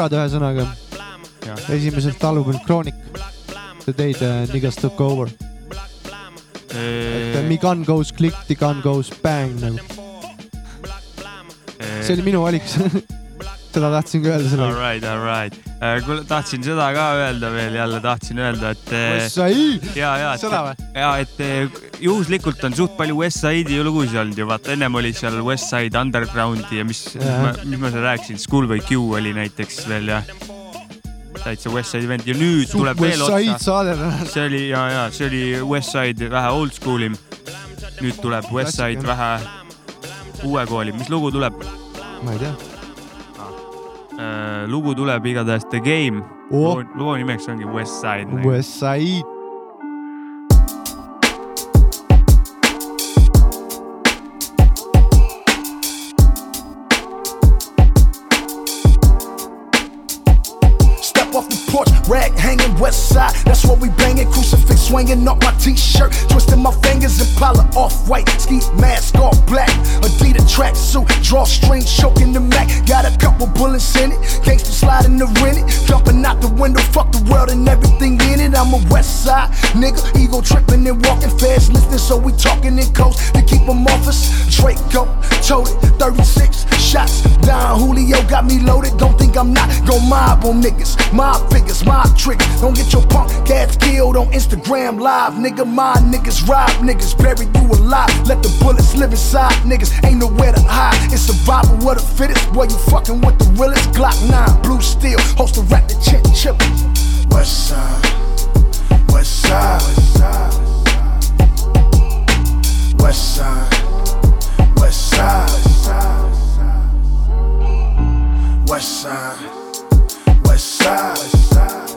sõbrad, ühesõnaga. esimeselt albumilt Chronic. The Day the Niggas Took Over. et Me gun goes click, the gun goes bang nagu. see oli minu valik seda tahtsin ka öelda sellega. Alright, alright. kuule, tahtsin seda ka öelda veel, jälle tahtsin öelda, et. Side! ja, ja, et, ja, et eh, juhuslikult on suht palju West Side'i lugusid olnud ju, vaata ennem oli seal West Side Undergroundi ja mis, mis ma seal rääkisin, Schoolboy Q oli näiteks veel ja täitsa West Side'i vend ja nüüd Suht tuleb veel West Side otsa. see oli ja, ja see oli West Side vähe old school im. nüüd tuleb West Side Klassika. vähe uue kooli, mis lugu tuleb? ma ei tea. Äh, lugu tuleb igatahes The Game Oh. loo nimeks ongi West Side. West Side. Step off the porch, rag hanging west side. That's what we banging. Crucifix swinging up my t-shirt, my fingers Impala off white. Ski mask all black. Adidas tracksuit, drawstring choking the Mac. Got a couple bullets in it. Gangsta sliding the rent it. Jumping out the window, fuck the world and everything in it. I'm a west side nigga. Ego tripping and walking fast, listening, so we talking in coast to keep them off us. Draco, toted, 36 shots. Don Julio got me loaded. Don't think I'm not gon' mob on niggas. Mob figures, mob tricks. Don't get your punk cats killed on Instagram live, nigga. My niggas rob niggas, bury you alive. Let the bullets live inside niggas. Ain't nowhere to hide. It's survival of the fittest. Boy, you fucking with the realest. Glock 9, blue steel, host a rack the chin chip. West side, west side, west side, west side, west side, west side, west side,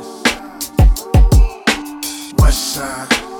west side.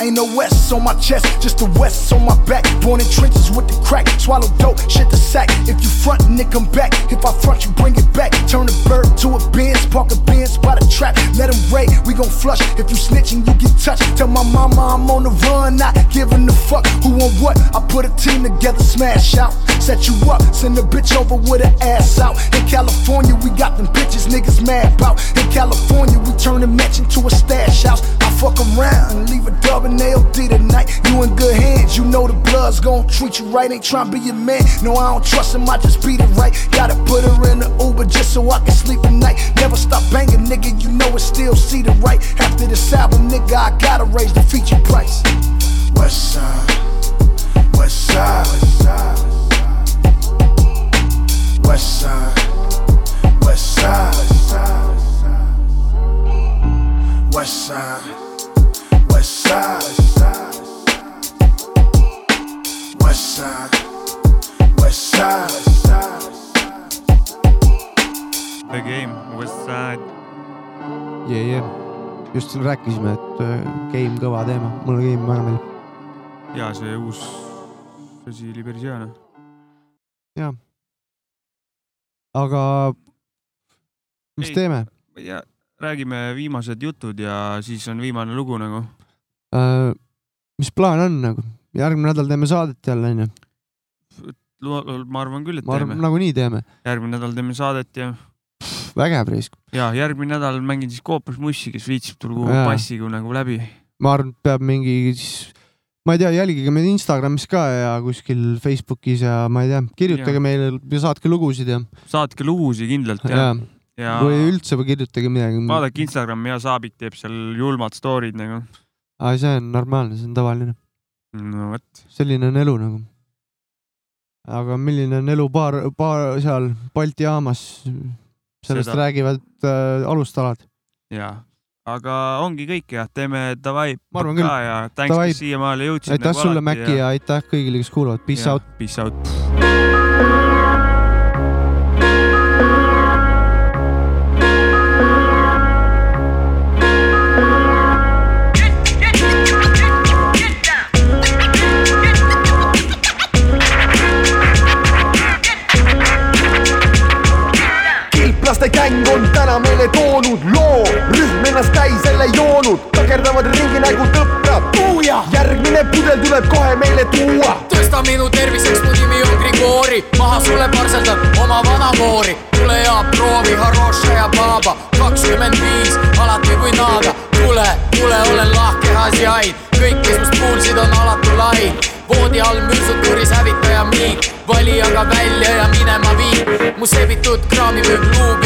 Ain't no west on my chest, just the west on my back. Born in trenches with the crack, swallow dope, shit the sack. If you front, nigga, come back. If I front, you bring it back. Turn a bird to a Benz, park a Benz by the trap. Let him raid, we gon' flush. If you snitching, you get touched. Tell my mama I'm on the run, not giving a fuck who on what. I put a team together, smash out. Set you up, send a bitch over with her ass out. In California, we got them bitches niggas mad about. In California, we turn a match into a stash house. I fuck around and leave a dub and LD tonight. You in good hands, you know the blood's gon' treat you right. Ain't tryna be your man. No, I don't trust him, I just beat it right. Gotta put her in the Uber just so I can sleep at night. Never stop banging, nigga, you know it still see the right. After this album, nigga, I gotta raise the feature price. West side, west side, west side, west side, west side, west side, west side, west side. The Game, West Side. yeah,. Yeah. just siin rääkisime, et äh, game kõva teema, mulle game väga meeldib. ja see uus asi oli päris hea noh. jah. Aga mis Ei. teeme? räägime viimased jutud ja siis on viimane lugu nagu. Äh, mis plaan on nagu? järgmine nädal teeme saadet jälle onju. ma arvan küll, et ma arvan, teeme. nagunii teeme. järgmine nädal teeme saadet ja, vägev risk. ja järgmine nädal mängin siis Koopras Mussi, kes viitsib, tulgu Jaa. bassiga nagu läbi. ma arvan, et peab mingi, ma ei tea, jälgige meid Instagramis ka ja kuskil Facebookis ja ma ei tea, kirjutage Jaa. meile ja saatke lugusid ja. saatke lugusid kindlalt ja, ja, ja või üldse või kirjutage midagi. vaadake Instagrami ja Saabik teeb seal julmad story'd nagu. aa, see on normaalne, see on tavaline. no vot. selline on elu nagu. aga milline on elu baar, baar seal Balti jaamas, sellest Seda- räägivad äh, alustalad. ja, aga ongi kõik ja teeme davai. Ma arvan küll. ja thanks, Davai. kes siiamaale jõudsid. aitäh sulle, Mäkki ja aitäh kõigile, kes kuulavad, peace out. Peace out. kilplaste gäng on täna meile toonud loo, ennast õud takerdavad ringi nagu tõprad. Järgmine pudel tuleb kohe meile tuua. Tõsta minu terviseks, mu nimi on Grigori, maha sulle parseldan oma vana moori. tule ja proovi Haroša ja Baba, kakskümmend viis, alati võin naada. tule, tule, olen lahke asiaid, kõik, kes must kuulsid, on alatu lai voodi all mürsud turis hävitaja miik, vali aga välja ja minema viib. mu seebitud kraami müüb luub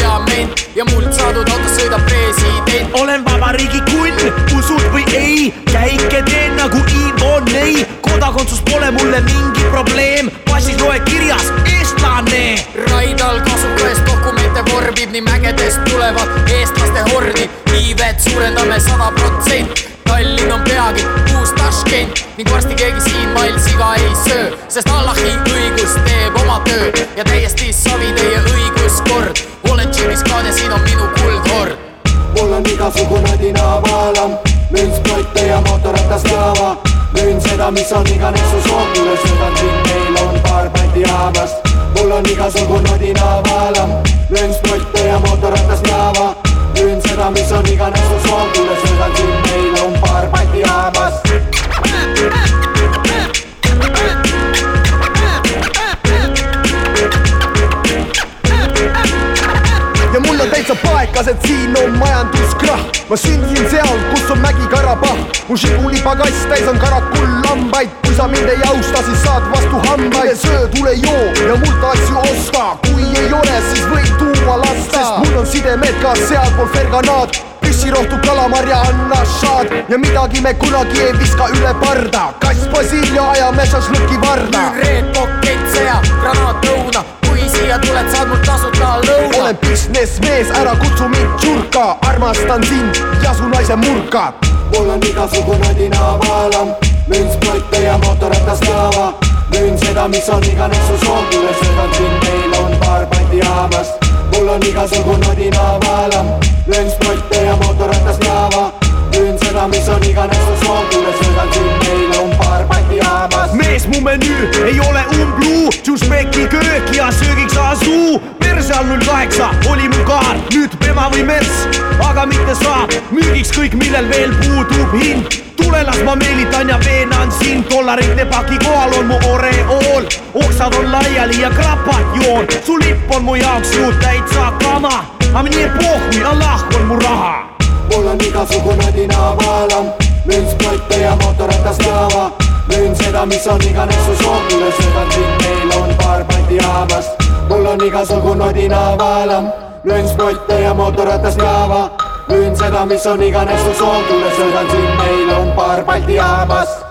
ja muld saadud autos sõidab president. olen vabariigi kunn, usud või ei, käike teen nagu Ivo Nei. kodakondsus pole mulle mingi probleem, passis loe kirjas eestlane. Raidal kasukas dokumente vorbib nii mägedest tulevad eestlaste hordi. iivet suurendame sada protsenti Tallinn on peagi uus Taškent ning varsti keegi siin mail siga ei söö, sest Allahi õigus teeb oma töö ja täiesti savi teie õiguskord. olen Khan ja siin on minu kuldhord. mul on igasugune dinavaalam, müün sprotte ja mootorratast laava. müün seda, mis on iganes su soov, kuule sõidan siin, meil on paar pandi haavast. mul on igasugune dinavaalam, müün sprotte ja mootorratast laava müün seda, mis on iganes su soov, paekas, et siin on majanduskrahh. ma sündisin seal, kus on Mägi-Karabah. mu Žiguli pagass täis on karakullhambaid. kui sa mind ei austa, siis saad vastu hambaid. söö, tule joo ja mult asju osta. kui ei ole, siis võid tuua lasta. sest mul on sidemed ka sealpool Ferganaat püssirohtu kalamarja anna šaad ja midagi me kunagi ei viska üle parda. kass Basilja ajame šašlõki varda. Red Pocket sea, granaat lõuna siia tuled, saad mult tasuta lõuna. olen businessmees, ära kutsu mind tšurka, armastan sind ja su naise murka. mul on igasugune dinavaalam, müün sprotte ja mootorratast laava. müün seda, mis on iganes su soov, kuule sõidan siin, meil on paar pandi jaamast. mul on igasugune dinavaalam, müün sprotte ja mootorratast laava müün seda, mis on iganes su soov, kuule sõidan siin, meil on paar patti jaamas. mees, mu menüü ei ole umbluu, Tšušmeki köök ja söögiks asuu. perse all null kaheksa oli mu kaart, nüüd Pema või Mers, aga mitte sa. müügiks kõik, millel veel puudub hind tule las ma meelitan ja veenan sind, dollarite paki kohal on mu oreool. oksad on laiali ja krapat joon, su lipp on mu jaoks ju täitsa kama. aga nii pohhui, Allah on mu raha mul on igasugune dinavaalam, müün sprotte ja mootorratast laava. müün seda, mis on iganes su soov, sõidan siin, meil on paar patti jaamast. mul on igasugune dinavaalam, müün sprotte ja mootorratast laava. müün seda, mis on iganes su soov, sõidan siin, meil on paar patti jaamast.